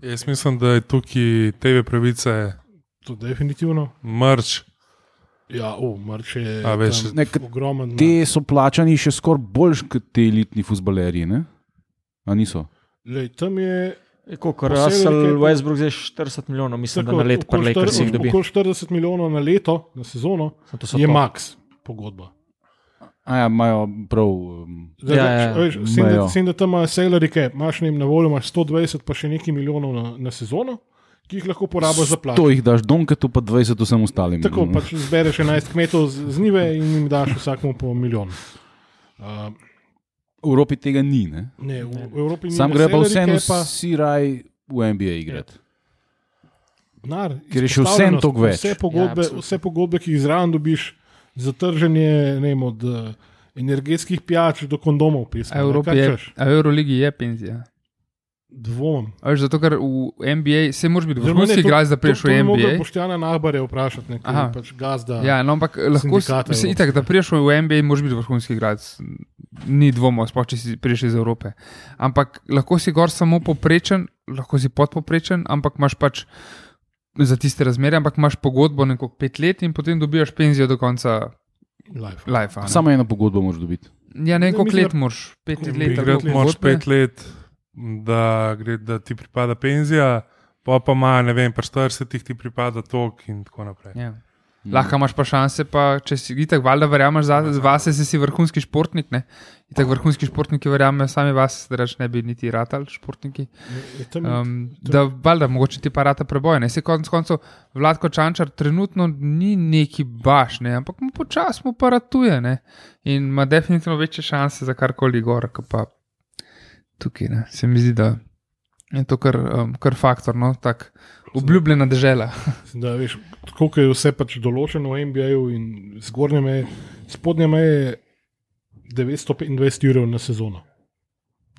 Speaker 2: Jaz mislim, da je tukaj TV pravice,
Speaker 1: To definitivno.
Speaker 2: mrč.
Speaker 1: Ja, o, marč je
Speaker 2: A, veš,
Speaker 1: tam
Speaker 3: Ne, ker
Speaker 1: ogromen.
Speaker 3: Te so plačani še skoraj bolj kot te elitni futbalerji, ne? A niso?
Speaker 1: Lej, tam je
Speaker 5: Kot
Speaker 1: Po
Speaker 5: Russell Westbrook zdaj 40 milijonov, mislim, da
Speaker 1: tako,
Speaker 5: na let pa
Speaker 1: okoli
Speaker 5: Lakers jih
Speaker 1: 40
Speaker 5: dobi.
Speaker 1: okoli 40 milijonov na leto, na sezono,
Speaker 5: so
Speaker 1: je
Speaker 5: to.
Speaker 1: max pogodba.
Speaker 3: A ja, imajo prav. Um,
Speaker 1: Zdaj,
Speaker 5: Ja,
Speaker 1: ja,
Speaker 5: ja.
Speaker 1: Veš, sem, da, sem, da tam imaš salary cap, imaš vem, na voljo imaš 120, pa še nekaj milijonov na, na sezono, ki jih lahko porabiš za plačo.
Speaker 3: to jih daš donketu, pa 20 vsem ostalim.
Speaker 1: Tako pač zbereš 11 kmetov z, njive in jim daš vsakmu po milijon. Uh,
Speaker 3: V Evropi tega ni. Ne?
Speaker 1: ne, v, v Evropi ni
Speaker 3: Sam gre pa vseeno
Speaker 1: capa,
Speaker 3: si raj v NBA igrati.
Speaker 1: denar,
Speaker 3: Ker je še vseeno
Speaker 1: izpostavljenost,
Speaker 3: toliko več.
Speaker 1: Vse pogodbe,
Speaker 5: Ja,
Speaker 1: vse pogodbe, ki jih zraven dobiš, za trženje ne vem, od uh, energetskih pijač do kondomov. Pismo,
Speaker 4: A Evropi je, a v Euroligi je penzija.
Speaker 1: Dvomim.
Speaker 4: A Veš, zato, ker v NBA se moraš biti
Speaker 1: ne,
Speaker 4: vrhunski igralec, da priješ
Speaker 1: to, to
Speaker 4: v
Speaker 1: bi mogel
Speaker 4: NBA.
Speaker 1: Boštjana Nahbarja vprašati, nekaj
Speaker 4: Aha.
Speaker 1: pač gazda.
Speaker 4: Ja, no, ampak lahko si, itak, da priješ v NBA, moraš biti vrhunski igralec. Ni dvoma, sploh če si priješ iz Evrope. Ampak lahko si gor samo poprečen, lahko si podpoprečen, ampak imaš pač za tiste razmere, ampak imaš pogodbo neko pet let in potem dobivaš penzijo do konca
Speaker 1: Life.
Speaker 4: life.
Speaker 3: Samo eno pogodbo moraš dobiti.
Speaker 4: Ja, ne,
Speaker 1: Ne,
Speaker 4: koliko let moraš, pet let.
Speaker 2: Igrati
Speaker 1: let,
Speaker 2: moraš
Speaker 4: pogodbe.
Speaker 2: pet let, da, gre, da ti pripada penzija, pa pa ima, ne vem, pa 40 ti pripada tok in tako naprej.
Speaker 4: Ja. Lahko imaš pa šanse, pa če si itak valjda verjameš za, vase, si, si vrhunski športnik. Ne? Itak vrhunski športniki verjamejo sami vas, da reč ne bi niti ratali športniki. Um, da, valjda, mogoče ti pa rata preboj. Ne? Se konec koncev Vladko Čančar trenutno ni neki baš, ne? ampak mu počasi mu pa ratuje ne? in ima definitivno večje šanse za karkoli gor, kot pa tukaj. Ne? Se mi zdi, da je to kar, um, kar faktor, no? tak obljubljena država. [LAUGHS]
Speaker 1: da, veš, tako kot je vse pač določeno v NBA-ju in zgornje meje, spodnje meje je 925 evrov na sezono.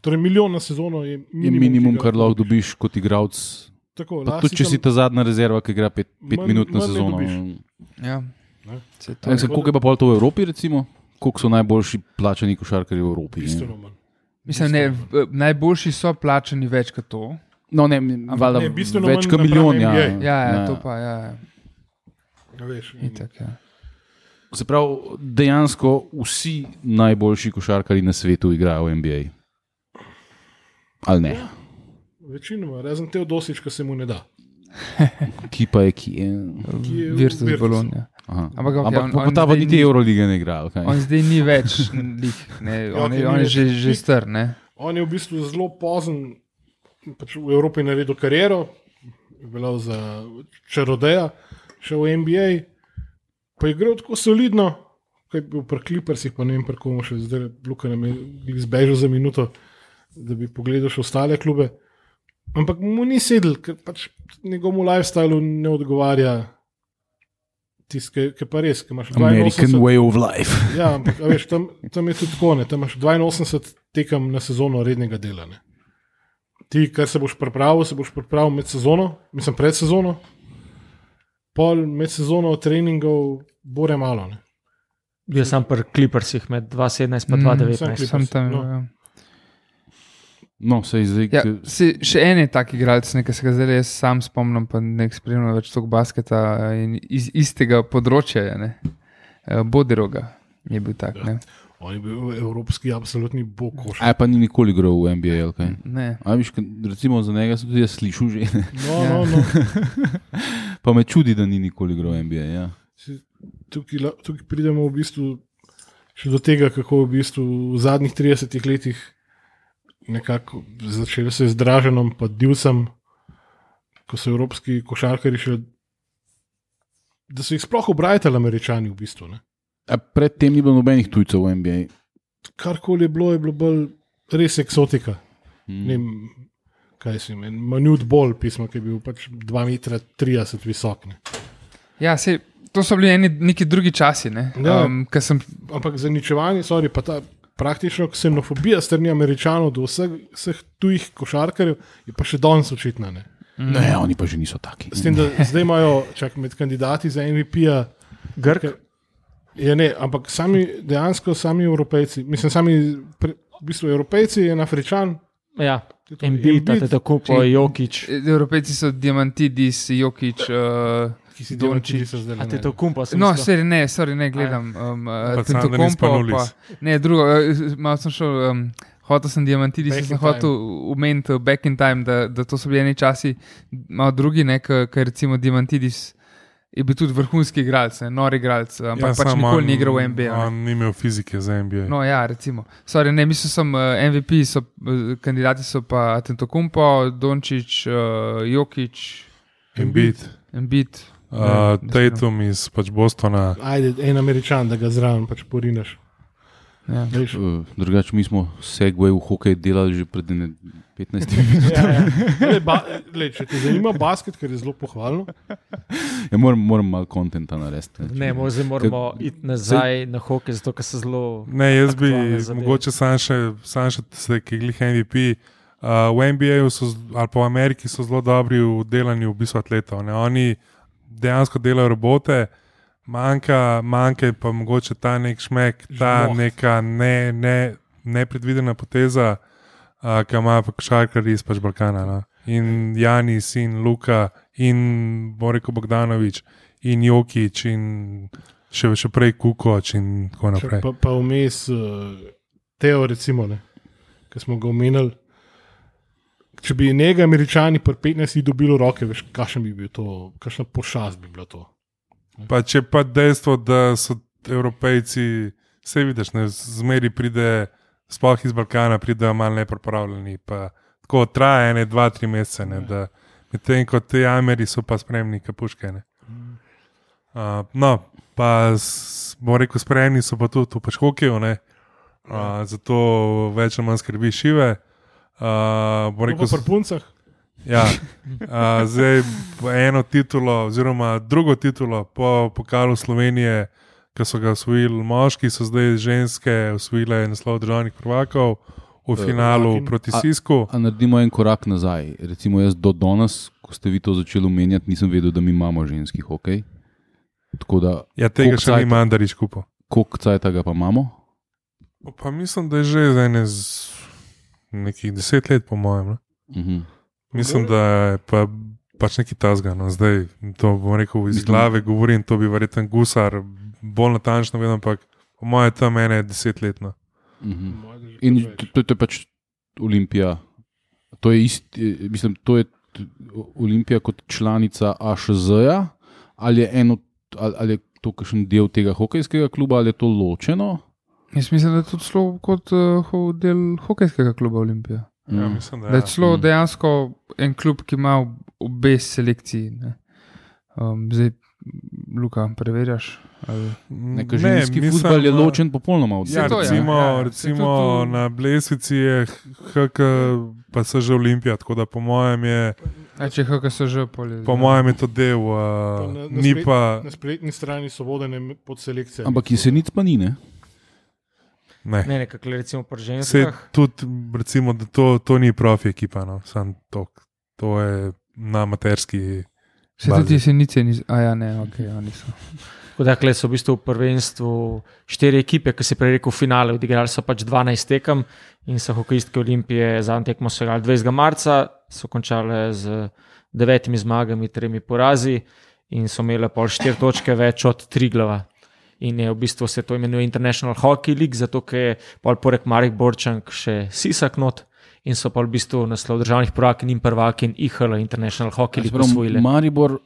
Speaker 1: Torej, milijon na sezono je
Speaker 3: Je
Speaker 1: minimum,
Speaker 3: minimum,
Speaker 1: ki ga
Speaker 3: kar lahko
Speaker 1: dobiš.
Speaker 3: kot igralec
Speaker 1: tako,
Speaker 3: tudi če si ta zadnja rezerva, ki igra pet, pet
Speaker 1: Manj-
Speaker 3: minut na sezono.
Speaker 4: Ja.
Speaker 3: Ja,
Speaker 4: je-
Speaker 3: Koliko je pa pol to v Evropi, recimo? Koliko so najboljši plačani košarkarji v Evropi?
Speaker 1: Bistveno manj.
Speaker 4: Mislim, ne, najboljši so plačani več kot to.
Speaker 3: No, ne, valjda
Speaker 1: ne, bistveno
Speaker 3: več kot milijon. Ja,
Speaker 1: NBA.
Speaker 4: Ja, ja, to pa ja, ja.
Speaker 1: Ja, veš,
Speaker 4: Itak, ja.
Speaker 3: Se pravi, dejansko vsi najboljši košarkari na svetu igrajo v NBA. Ali ne?
Speaker 1: Večinoma, razen te odosič, ki se mu ne da.
Speaker 3: Ki pa je ki. Je.
Speaker 1: Ki je
Speaker 4: Virtus
Speaker 1: Virtusu.
Speaker 3: Aha.
Speaker 4: Ampak okej,
Speaker 3: Ampak
Speaker 4: on- on
Speaker 3: ta pa niti
Speaker 4: ni-
Speaker 3: Eurolige ne igra. Okay.
Speaker 4: On zdaj ni več lik, ne, [LAUGHS]
Speaker 1: Ja,
Speaker 4: on,
Speaker 1: okej,
Speaker 4: je, on je že, že star. Ne?
Speaker 1: On je v bistvu zelo pozen, pač v Evropi naredil kariero, je bil za čarodeja, šel v NBA, pa je igral tako solidno, kot je bil pri Clippersih, pa ne vem, pri komu še zdaj, Luka nam je zbežal za minuto, da bi pogledal še ostale klube. Ampak mu ni sedel, ker pač njegovemu lifestylu ne odgovarja. Tisti, ki pa res, ki imaš 82
Speaker 3: American way of life. [LAUGHS]
Speaker 1: Ja, ampak a veš, tam, tam je tudi tako, ne, tam imaš 82 tekem na sezono rednega dela. Ne. Ti, kar se boš pripravil, se boš pripravil med sezono, mislim pred sezono, pol med sezono treningov bore malo. Ne.
Speaker 5: Bil sem pri Clippersih med 2017 in
Speaker 4: Mm,
Speaker 5: 2019.
Speaker 4: Sam tam.
Speaker 1: No.
Speaker 4: Ja.
Speaker 3: No, sej zdaj.
Speaker 4: Ja, si, še en je tak igralec, ki se ga zdaj jaz sam spomnim, pa ne spremljam več tog basketa in iz istega področja. je, Ne? Eh, Bodiroga je bil tak. Ne?
Speaker 1: On je bil evropski absolutni bog koš.
Speaker 3: A pa ni nikoli igral v NBA. ali kaj?
Speaker 4: Ne.
Speaker 3: A viš, recimo za njega sem tudi jaz slišal že. ne.
Speaker 1: No,
Speaker 4: Ja.
Speaker 1: no, no. [LAUGHS]
Speaker 3: Pa me čudi, da ni nikoli igral v NBA. Ja.
Speaker 1: Tukaj, tukaj pridemo v bistvu še do tega, kako v, bistvu v zadnjih 30 letih nekako začelo se z Draženom, pa Divsem, ko so evropski košarkari še. Da so jih sploh obrajali američani v bistvu. Ne.
Speaker 3: A predtem ni bilo nobenih tujcev v NBA.
Speaker 1: Karkoli je bilo, je bilo bolj res eksotika.
Speaker 3: Hmm.
Speaker 1: Ne vem, kaj si imen, Manjut Bol, pismo, ki je bil pač 2,30 m visok. Ne.
Speaker 4: Ja, sej, to so bili eni, neki drugi časi. Ne?
Speaker 1: Ja.
Speaker 4: Um, ker sem,
Speaker 1: Ampak zaničevanje, sorry, pa ta praktično ksenofobija strani američanov do vseh, vseh tujih košarkarjev je pa še danes očitna. Ne.
Speaker 3: Ne, oni pa že niso taki.
Speaker 1: S tem, da zdaj imajo čak, med kandidati za MVP-ja.
Speaker 5: Grk,
Speaker 1: Je ne, ampak sami, dejansko sami Evropejci, mislim, sami pre, v bistvu Evropejci in Afričan.
Speaker 5: ja,
Speaker 1: je
Speaker 5: Embiid, tako
Speaker 4: Či-
Speaker 5: Jokič.
Speaker 4: Evropejci so Diamantidis, Jokič. Uh,
Speaker 1: ki si
Speaker 4: Dončić.
Speaker 5: A te to kumpa sem
Speaker 4: No, sorry, ne, sorry, ne gledam. Um,
Speaker 2: da nisi
Speaker 4: Tentocompo,
Speaker 2: Panulis.
Speaker 4: pa, ne, drugo, eh, malo sem šel, um, hotel sem diamantiti,
Speaker 1: Back
Speaker 4: sem
Speaker 1: in
Speaker 4: hotel umeniti uh, back in time, da, da to so bili eni časi, malo drugi, ker recimo diamantidis je bil tudi vrhunski igralec, ne, nori igralec, ampak ja, pač nikoli
Speaker 2: on-
Speaker 4: ni igral v NBA. ne.
Speaker 2: On ni imel fizike za NBA.
Speaker 4: No, ja, recimo. Sorry, ne, mislil sem, uh, MVP so, uh, kandidati so pa Tentocompo, Dončić, uh, Jokič,
Speaker 2: Embiid,
Speaker 4: Embiid.
Speaker 2: Uh,
Speaker 4: Ne,
Speaker 2: Tatum iz pač Bostona.
Speaker 1: Ajde, en američan, da ga zraven pač porinaš.
Speaker 4: Ja.
Speaker 1: Veš,
Speaker 3: Uh, Drugače, mi smo segway v hokej delali že pred ene 15 leti.
Speaker 1: ja, ja. Le, ba, le, če te zanima basket, ker je zelo pohvalno,
Speaker 3: Ja, moram, moram malo kontenta narediti.
Speaker 5: Ne, mo- zdaj moramo iti nazaj na hokej, zato ker se zelo.
Speaker 2: Ne, jaz bi
Speaker 5: zadeve.
Speaker 2: mogoče sam še, sam še se, ki glih MVP. Uh, v NBA-ju ali pa v Ameriki so zelo dobri v delanju v bistvu atletov. Ne? Oni dejansko delajo robote, manjka, manjka pa mogoče ta nek šmek, ta
Speaker 1: Žmoht.
Speaker 2: neka ne, ne, nepredvidena poteza, uh, ki ima pa košarkari iz pač Balkana. No? In Janis, in Luka, in Boriko Bogdanovič, in Jokič, in še, še prej Kukoč, in tako
Speaker 1: Če
Speaker 2: naprej.
Speaker 1: pa, pa vmes uh, Teo, recimo, ki smo ga omenili. Če bi njega američani pri 15 dobili v roke, veš, kakšen bi bil to, kakšna pošast bi bila to.
Speaker 2: Pa če pa dejstvo, da so evropejci, vse vidiš, ne, zmeri pride, sploh iz Balkana, pridejo malo nepripravljeni. pa Tako traja ene, dva, tri mesece. Ne, da, medtem ko te Ameri so pa spremni, kapuške. ne. Uh, no, pa s- bom rekel, spremni so pa tudi v pač hokeju, ne. uh, zato več ali manj skrbi šive. Uh, rekel,
Speaker 1: pri puncah,
Speaker 2: Ja, uh, zdaj eno titulo, oziroma drugo titulo po pokalu Slovenije, ki so ga osvojili moški, so zdaj ženske osvojile naslov državnih prvakov v finalu
Speaker 1: prvakin.
Speaker 2: proti
Speaker 3: A-
Speaker 2: Sisku.
Speaker 3: A naredimo en korak nazaj. Recimo, jaz do danes, ko ste vi to začeli omenjati, nisem vedel, da mi imamo ženski hokej. Tako da,
Speaker 2: Ja, tega še ni
Speaker 3: cajta?
Speaker 2: Mandarič kupil.
Speaker 3: koliko cajt ga pa imamo?
Speaker 2: Pa mislim, da je že za ene z nekih deset let, po mojem. Ne?
Speaker 3: Mhm.
Speaker 2: Mislim, da je pa, pač neki tasga. No. Zdaj, to bom rekel iz
Speaker 3: Mislim-
Speaker 2: glave, govorim, to bi verjetno gusar bolj natančno vedel, ampak po mojem je tam ene deset let. No.
Speaker 3: Mhm. In to, to, je pač Olimpija. To je, ist, mislim, to je Olimpija kot članica AŠZ-ja, ali je, eno, ali, ali je to kakšen del tega hokejskega kluba, ali je to ločeno?
Speaker 4: Jaz mislim, da je tudi zelo kot uh, del hokejskega kluba Olimpija.
Speaker 2: Ja,
Speaker 3: Mm.
Speaker 2: mislim, da
Speaker 4: Da je
Speaker 2: je.
Speaker 4: celo
Speaker 3: Mm.
Speaker 4: dejansko en klub, ki ima ob- obe selekciji. Ne. Um, zdaj, Luka, preverjaš? Ali...
Speaker 3: Neka ženski
Speaker 2: mislim,
Speaker 3: futbol je ločen popolnoma od
Speaker 2: Ja,
Speaker 4: to je,
Speaker 2: recimo,
Speaker 4: ja. Saj
Speaker 2: recimo
Speaker 4: to-
Speaker 2: na Blesvici je HK, pa se že Olimpija, tako da po mojem je,
Speaker 4: A, če HK so že polje.
Speaker 2: po mojem je to del, uh,
Speaker 1: na- na
Speaker 2: ni
Speaker 1: splet-
Speaker 2: pa.
Speaker 1: Na spletni strani so vodene pod selekcijo.
Speaker 3: Ampak jesenic pa ni, ne?
Speaker 2: Ne.
Speaker 5: Ne, nekako recimo pri
Speaker 2: Se
Speaker 5: ženskah.
Speaker 2: tudi, recimo, da to, to ni profi ekipa, no. Sam to, to je na amaterski.
Speaker 4: Se
Speaker 2: bazi.
Speaker 4: tudi jesenice niso. A ja, ne, ok, oni so.
Speaker 5: Tako da tukaj so v bistvu v prvenstvu štiri ekipe, ki se prej rekel finale, odigrali so pač 12 tekem in so hokejistke Olimpije zadnjo tekmo so igrali 20. marca, so končale z devetimi zmagami, tremi porazi in so imele pol štiri točke več od Triglava. In je v bistvu se to imenuje International Hockey League, zato ker je pol poleg Marek Borčank še Sisak not in so pa v bistvu naslov državnih prvakin in prvakin IHL International Hockey
Speaker 3: Se
Speaker 5: League
Speaker 3: pravi,
Speaker 5: osvojile.
Speaker 3: Maribor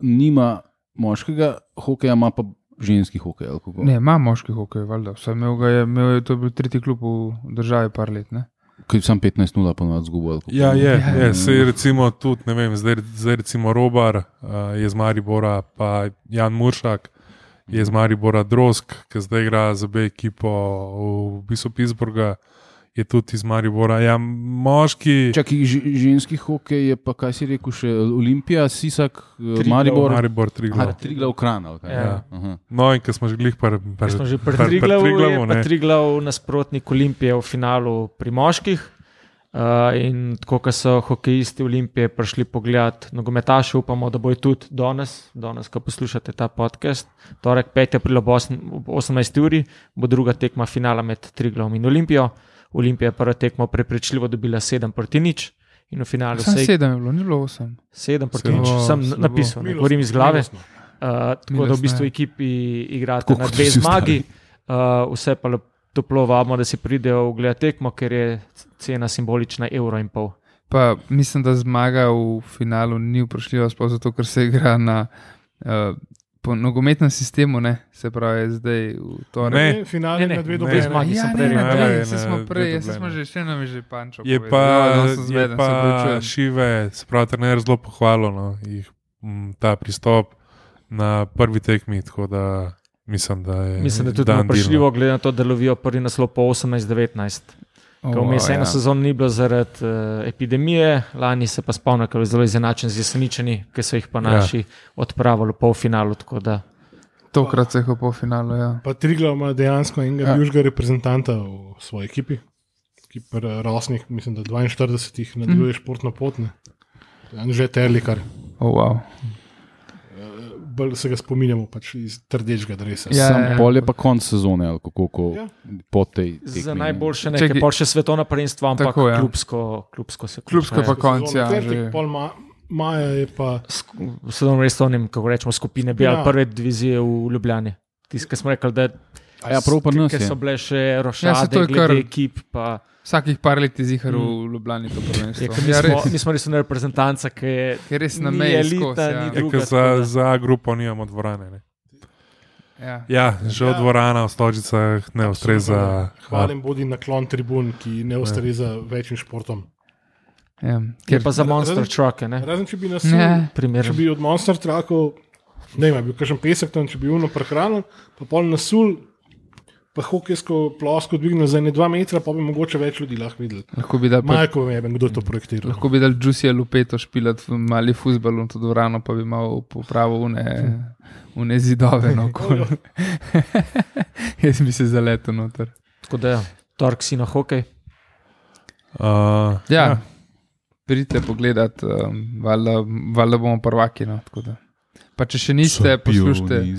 Speaker 3: nima moškega hokeja, ima pa ženski hokej. ali kako?
Speaker 4: Ne, ima moški hokej, valjda. Vsaj imel ga je, imel je to je bil tretji klub v državi par let. Ne?
Speaker 3: Ki je sam 15-0 ponovadi zgubil.
Speaker 2: Ja, je,
Speaker 4: Ja.
Speaker 2: je. Sej recimo tudi, ne vem, zdaj, zdaj recimo Robar uh, je z Maribora, pa Jan Muršak je z Maribora Drosk, ki zdaj igra za B ekipo v bistvu Pittsburgha, je tudi iz Maribora. Ja, moški.
Speaker 3: Čakaj, ženski hokej je pa, kaj si rekel, še Olimpija, Sisak, eh,
Speaker 5: Triglav,
Speaker 3: Maribor.
Speaker 2: Maribor
Speaker 3: Aha,
Speaker 2: Triglav.
Speaker 3: Triglav kran. ali kaj?
Speaker 5: Ja.
Speaker 3: Aha.
Speaker 2: No, in ker smo že glih par, par,
Speaker 5: Pa smo že pri
Speaker 2: par- par
Speaker 5: Triglavu,
Speaker 2: Triglavu,
Speaker 5: je pa
Speaker 2: ne.
Speaker 5: Triglav nasprotnik Olimpije v finalu pri moških. Uh, in tako, ko so hokejisti Olimpije prišli pogledat nogometaše, upamo, da bojo tudi danes, danes, ko poslušate ta podcast, torek 5. april ob osem- ob 18. uri, bo druga tekma finala med Triglavom in Olimpijo. Olimpija je prvo tekmo prepričljivo dobila 7 proti nič in v finalu
Speaker 4: Sam
Speaker 5: vsej
Speaker 4: sedem je bilo, ni bilo osem.
Speaker 5: 7 proti
Speaker 2: Sedem.
Speaker 5: nič, sem
Speaker 4: slabo.
Speaker 5: napisal, ne govorim iz glave.
Speaker 1: milostno.
Speaker 5: Uh, tako da v bistvu ekipi igrate
Speaker 3: Tako
Speaker 5: na
Speaker 3: kot
Speaker 5: dve zmagi, uh, vse pa lep- toplo vabimo, da si pridejo gledati tekmo, ker je cena simbolična evro in pol.
Speaker 4: Pa mislim, da zmaga v finalu ni vprašljiva, sploh zato, ker se igra na uh, po nogometnem sistemu, ne? se pravi, zdaj v torek.
Speaker 2: Ne.
Speaker 1: Finale
Speaker 5: Ne, ne,
Speaker 1: dve
Speaker 5: Dve zmagi
Speaker 4: Ja, ne,
Speaker 5: prej
Speaker 4: ne,
Speaker 2: ja,
Speaker 4: se smo prej,
Speaker 2: dobljene.
Speaker 4: smo že še nam je že pančo.
Speaker 2: Je
Speaker 4: povedal.
Speaker 2: pa,
Speaker 4: Ja, no,
Speaker 2: je
Speaker 4: zmeden, se
Speaker 2: pa šive, sprav trener zelo pohvalil no, jih, m, ta pristop na prvi tekmi, tako da mislim, da je.
Speaker 5: Mislim, da je tudi vprašljivo, glede na to, da lovijo prvi naslov po 18-19.
Speaker 4: O,
Speaker 5: Ko vmes
Speaker 4: ja.
Speaker 5: eno sezono ni bilo zaradi uh, epidemije, lani se pa spomnim, ker je zelo izenačen z jeseničani, ki so jih pa
Speaker 2: Ja.
Speaker 5: naši odpravili v polfinalu. tako da
Speaker 4: Tokrat se je po finalu. Ja.
Speaker 1: Pa Triglav ima dejansko enega
Speaker 3: Ja.
Speaker 1: ja. bivšega reprezentanta v svoji ekipi, ki pri Rosnih, mislim, da 42 nadaljuje mm. športno pot. ne. Že terlikar,
Speaker 4: Oh, wow.
Speaker 1: Bolj se ga spominjamo pač iz trdečega dresa.
Speaker 4: Ja,
Speaker 3: Sam
Speaker 4: ja.
Speaker 3: pol je pa konc sezone, ali kako ko,
Speaker 1: Ja.
Speaker 3: po tej tekmi.
Speaker 5: za
Speaker 3: ne.
Speaker 5: najboljše nekaj, pol še svetovno prvenstvo, ampak
Speaker 4: Tako, ja.
Speaker 5: klubsko, klubsko se
Speaker 4: Klubsko
Speaker 5: konča,
Speaker 4: pa
Speaker 5: ja.
Speaker 4: konc, ja. Že.
Speaker 1: pol ma, maja je pa.
Speaker 5: v svetovnem restovnem, kako rečemo, skupine B ali
Speaker 1: Ja.
Speaker 5: prve divizije v Ljubljani. Ki smo rekli, da
Speaker 3: A ja, prav pri nas
Speaker 5: ki
Speaker 3: je.
Speaker 5: so bile še
Speaker 4: Ja,
Speaker 5: rošade,
Speaker 4: to je
Speaker 5: glede
Speaker 4: kar-
Speaker 5: ekip. Pa,
Speaker 4: Vsakih par let je zihar
Speaker 5: Mm.
Speaker 4: v Ljubljani to
Speaker 5: je,
Speaker 4: prvenstvo.
Speaker 5: ker mi,
Speaker 4: Ja,
Speaker 5: smo,
Speaker 4: res.
Speaker 5: mi smo res ena reprezentanca, ki je
Speaker 4: Ker res na meji
Speaker 5: elita,
Speaker 4: ja.
Speaker 2: Ja,
Speaker 5: druga,
Speaker 2: ker
Speaker 5: tako da-
Speaker 2: za, za grupo nimamo dvorane. Ne.
Speaker 4: Ja.
Speaker 2: Ja, že
Speaker 1: Ja.
Speaker 2: dvorana v Stožicah ne ustreza.
Speaker 1: Hvalim bodi naklon tribun, ki ne ustreza večjim športom.
Speaker 4: Ja.
Speaker 5: Je
Speaker 4: Ker,
Speaker 5: pa za monster trucke, ne?
Speaker 1: Razen če bi nas
Speaker 4: ne,
Speaker 5: Primer.
Speaker 1: Če bi od monster trakov, ne vem, bil kakšen pesek tam, če bi uno prehranil, pa pol nasul, pa hokejsko plosko dvignil za ne dva metra, pa bi mogoče več ljudi lahko videli.
Speaker 4: lahko bi dal pa
Speaker 1: Majko vem, kdo je to projektiral.
Speaker 4: Lahko bi dal Džusija Lupeto špilat v mali futbol v to dvorano, pa bi imel popravo une, une zidove. No, okoli. [LAUGHS] Jaz bi se zaletel noter.
Speaker 5: Tako da, tork si na hokej.
Speaker 2: Uh,
Speaker 4: Ja. pridite pogledat, um, valjda, valjda bomo prvaki. No, tako da. Pa če še niste,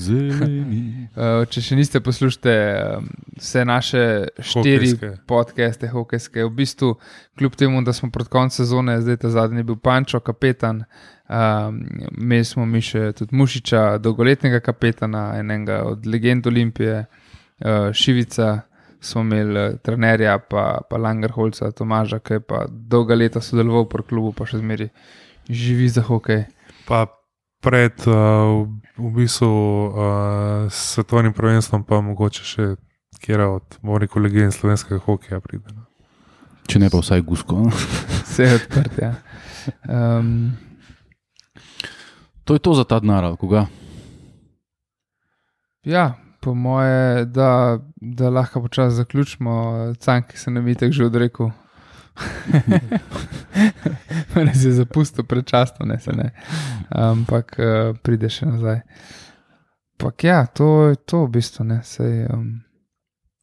Speaker 3: zeleni.
Speaker 4: Uh, [LAUGHS] če še niste poslušali um, vse naše štiri
Speaker 2: Hokejske.
Speaker 4: podcaste, hokejske, v bistvu, kljub temu, da smo pred koncem sezone, zdaj ta zadnji je bil Pančo, kapetan, um, imeli smo mi še tudi Mušiča, dolgoletnega kapetana, enega od legend Olimpije, uh, Šivica. Smo imeli eh, trenerja, pa, pa Langerholca, Tomaža, ki je pa dolga leta sodeloval pri klubu, pa še zmeraj živi za hokej.
Speaker 2: Pa pred uh, v, v bistvu uh, svetovnim prvenstvom, pa mogoče še kjer od mori kolegi in slovenskega hokeja pride. No.
Speaker 3: Če ne pa vsaj gusko. no. [LAUGHS]
Speaker 4: Vse je odprt. Ja. Um,
Speaker 3: To je to za ta denar, ali koga?
Speaker 4: Ja, po moje, da, da lahko počasi zaključimo, cank, ki se nam je tako že odrekel. [LAUGHS] Res je zapustil predčasno, ne se ne. Ampak uh, pride še nazaj. Ampak ja, to je to v bistvu. Ne, sej, um,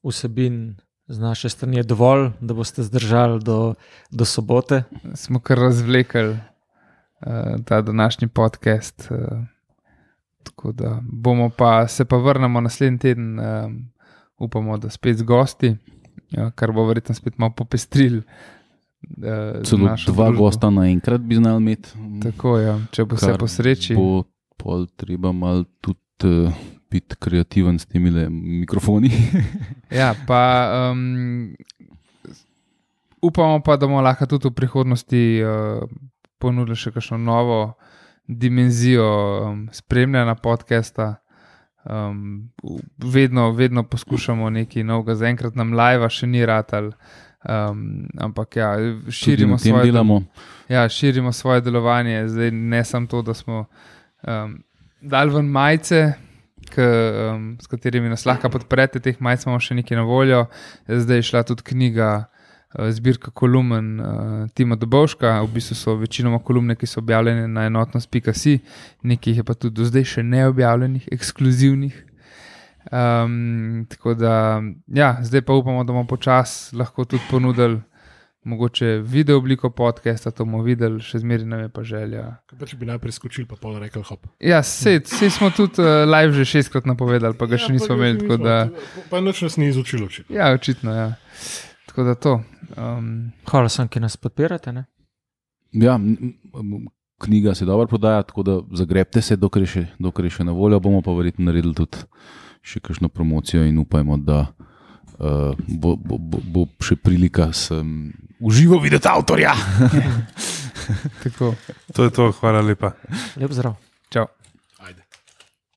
Speaker 5: Vsebin z naše strani je dovolj, da boste zdržali do, do sobote.
Speaker 4: smo kar razvlekli uh, ta današnji podcast. Uh, tako da bomo pa se pa vrnemo naslednji teden, um, upamo, da spet z gosti, ja, kar bo verjetno spet malo popestril. Uh,
Speaker 3: Celo dva gosta naenkrat bi znali imeti.
Speaker 4: Tako je, ja, če bo vse
Speaker 3: Kar
Speaker 4: po sreči.
Speaker 3: Bo pol treba malo tudi uh, biti kreativen s temi mikrofoni. [LAUGHS]
Speaker 4: Ja, pa um, upamo pa, da bomo lahko tudi v prihodnosti uh, ponudili še kakšno novo dimenzijo um, spremljanja podcasta. Um, vedno, vedno poskušamo nekaj novega, zaenkrat nam live še ni ratal. Um, ampak ja, širimo svoje,
Speaker 3: delamo.
Speaker 4: ja, širimo svoje delovanje, zdaj ne samo to, da smo um, dali ven majice, k, um, s katerimi nas lahko podprete, teh majic imamo še nekaj na voljo. Zdaj je šla tudi knjiga, uh, zbirka kolumn uh, Tima Dobovška, v bistvu so večinoma kolumne, ki so objavljene na enotnost.si, nekaj je pa tudi do zdaj še neobjavljenih, ekskluzivnih. Um, tako da, ja, zdaj pa upamo, da bomo počasi lahko tudi ponudili mogoče video obliko podcasta, to bomo videli, še zmeraj nam je pa želja.
Speaker 1: Kaj Pa če bi najprej skočili, pa pol rekel hop.
Speaker 4: Ja, sej smo tudi uh, live že šestkrat napovedali, pa ga še nismo imeli. Tako da,
Speaker 1: Pa, nič nas ni izučilo. očitno.
Speaker 4: ja, očitno. Ja. Tako da to. Um,
Speaker 5: Hvala vsem, ki nas podpirate. Ne?
Speaker 3: Ja, knjiga se dobro prodaja, tako da zagrebte se, dokler je še, dokler je še na voljo. Bomo pa verjetno naredili tudi še kakšno promocijo in upajmo, da uh, bo, bo, bo, bo še prilika sem uživo videti avtorja. [LAUGHS]
Speaker 4: tako,
Speaker 2: To je to, hvala lepa.
Speaker 5: Lep zdrav.
Speaker 4: čau.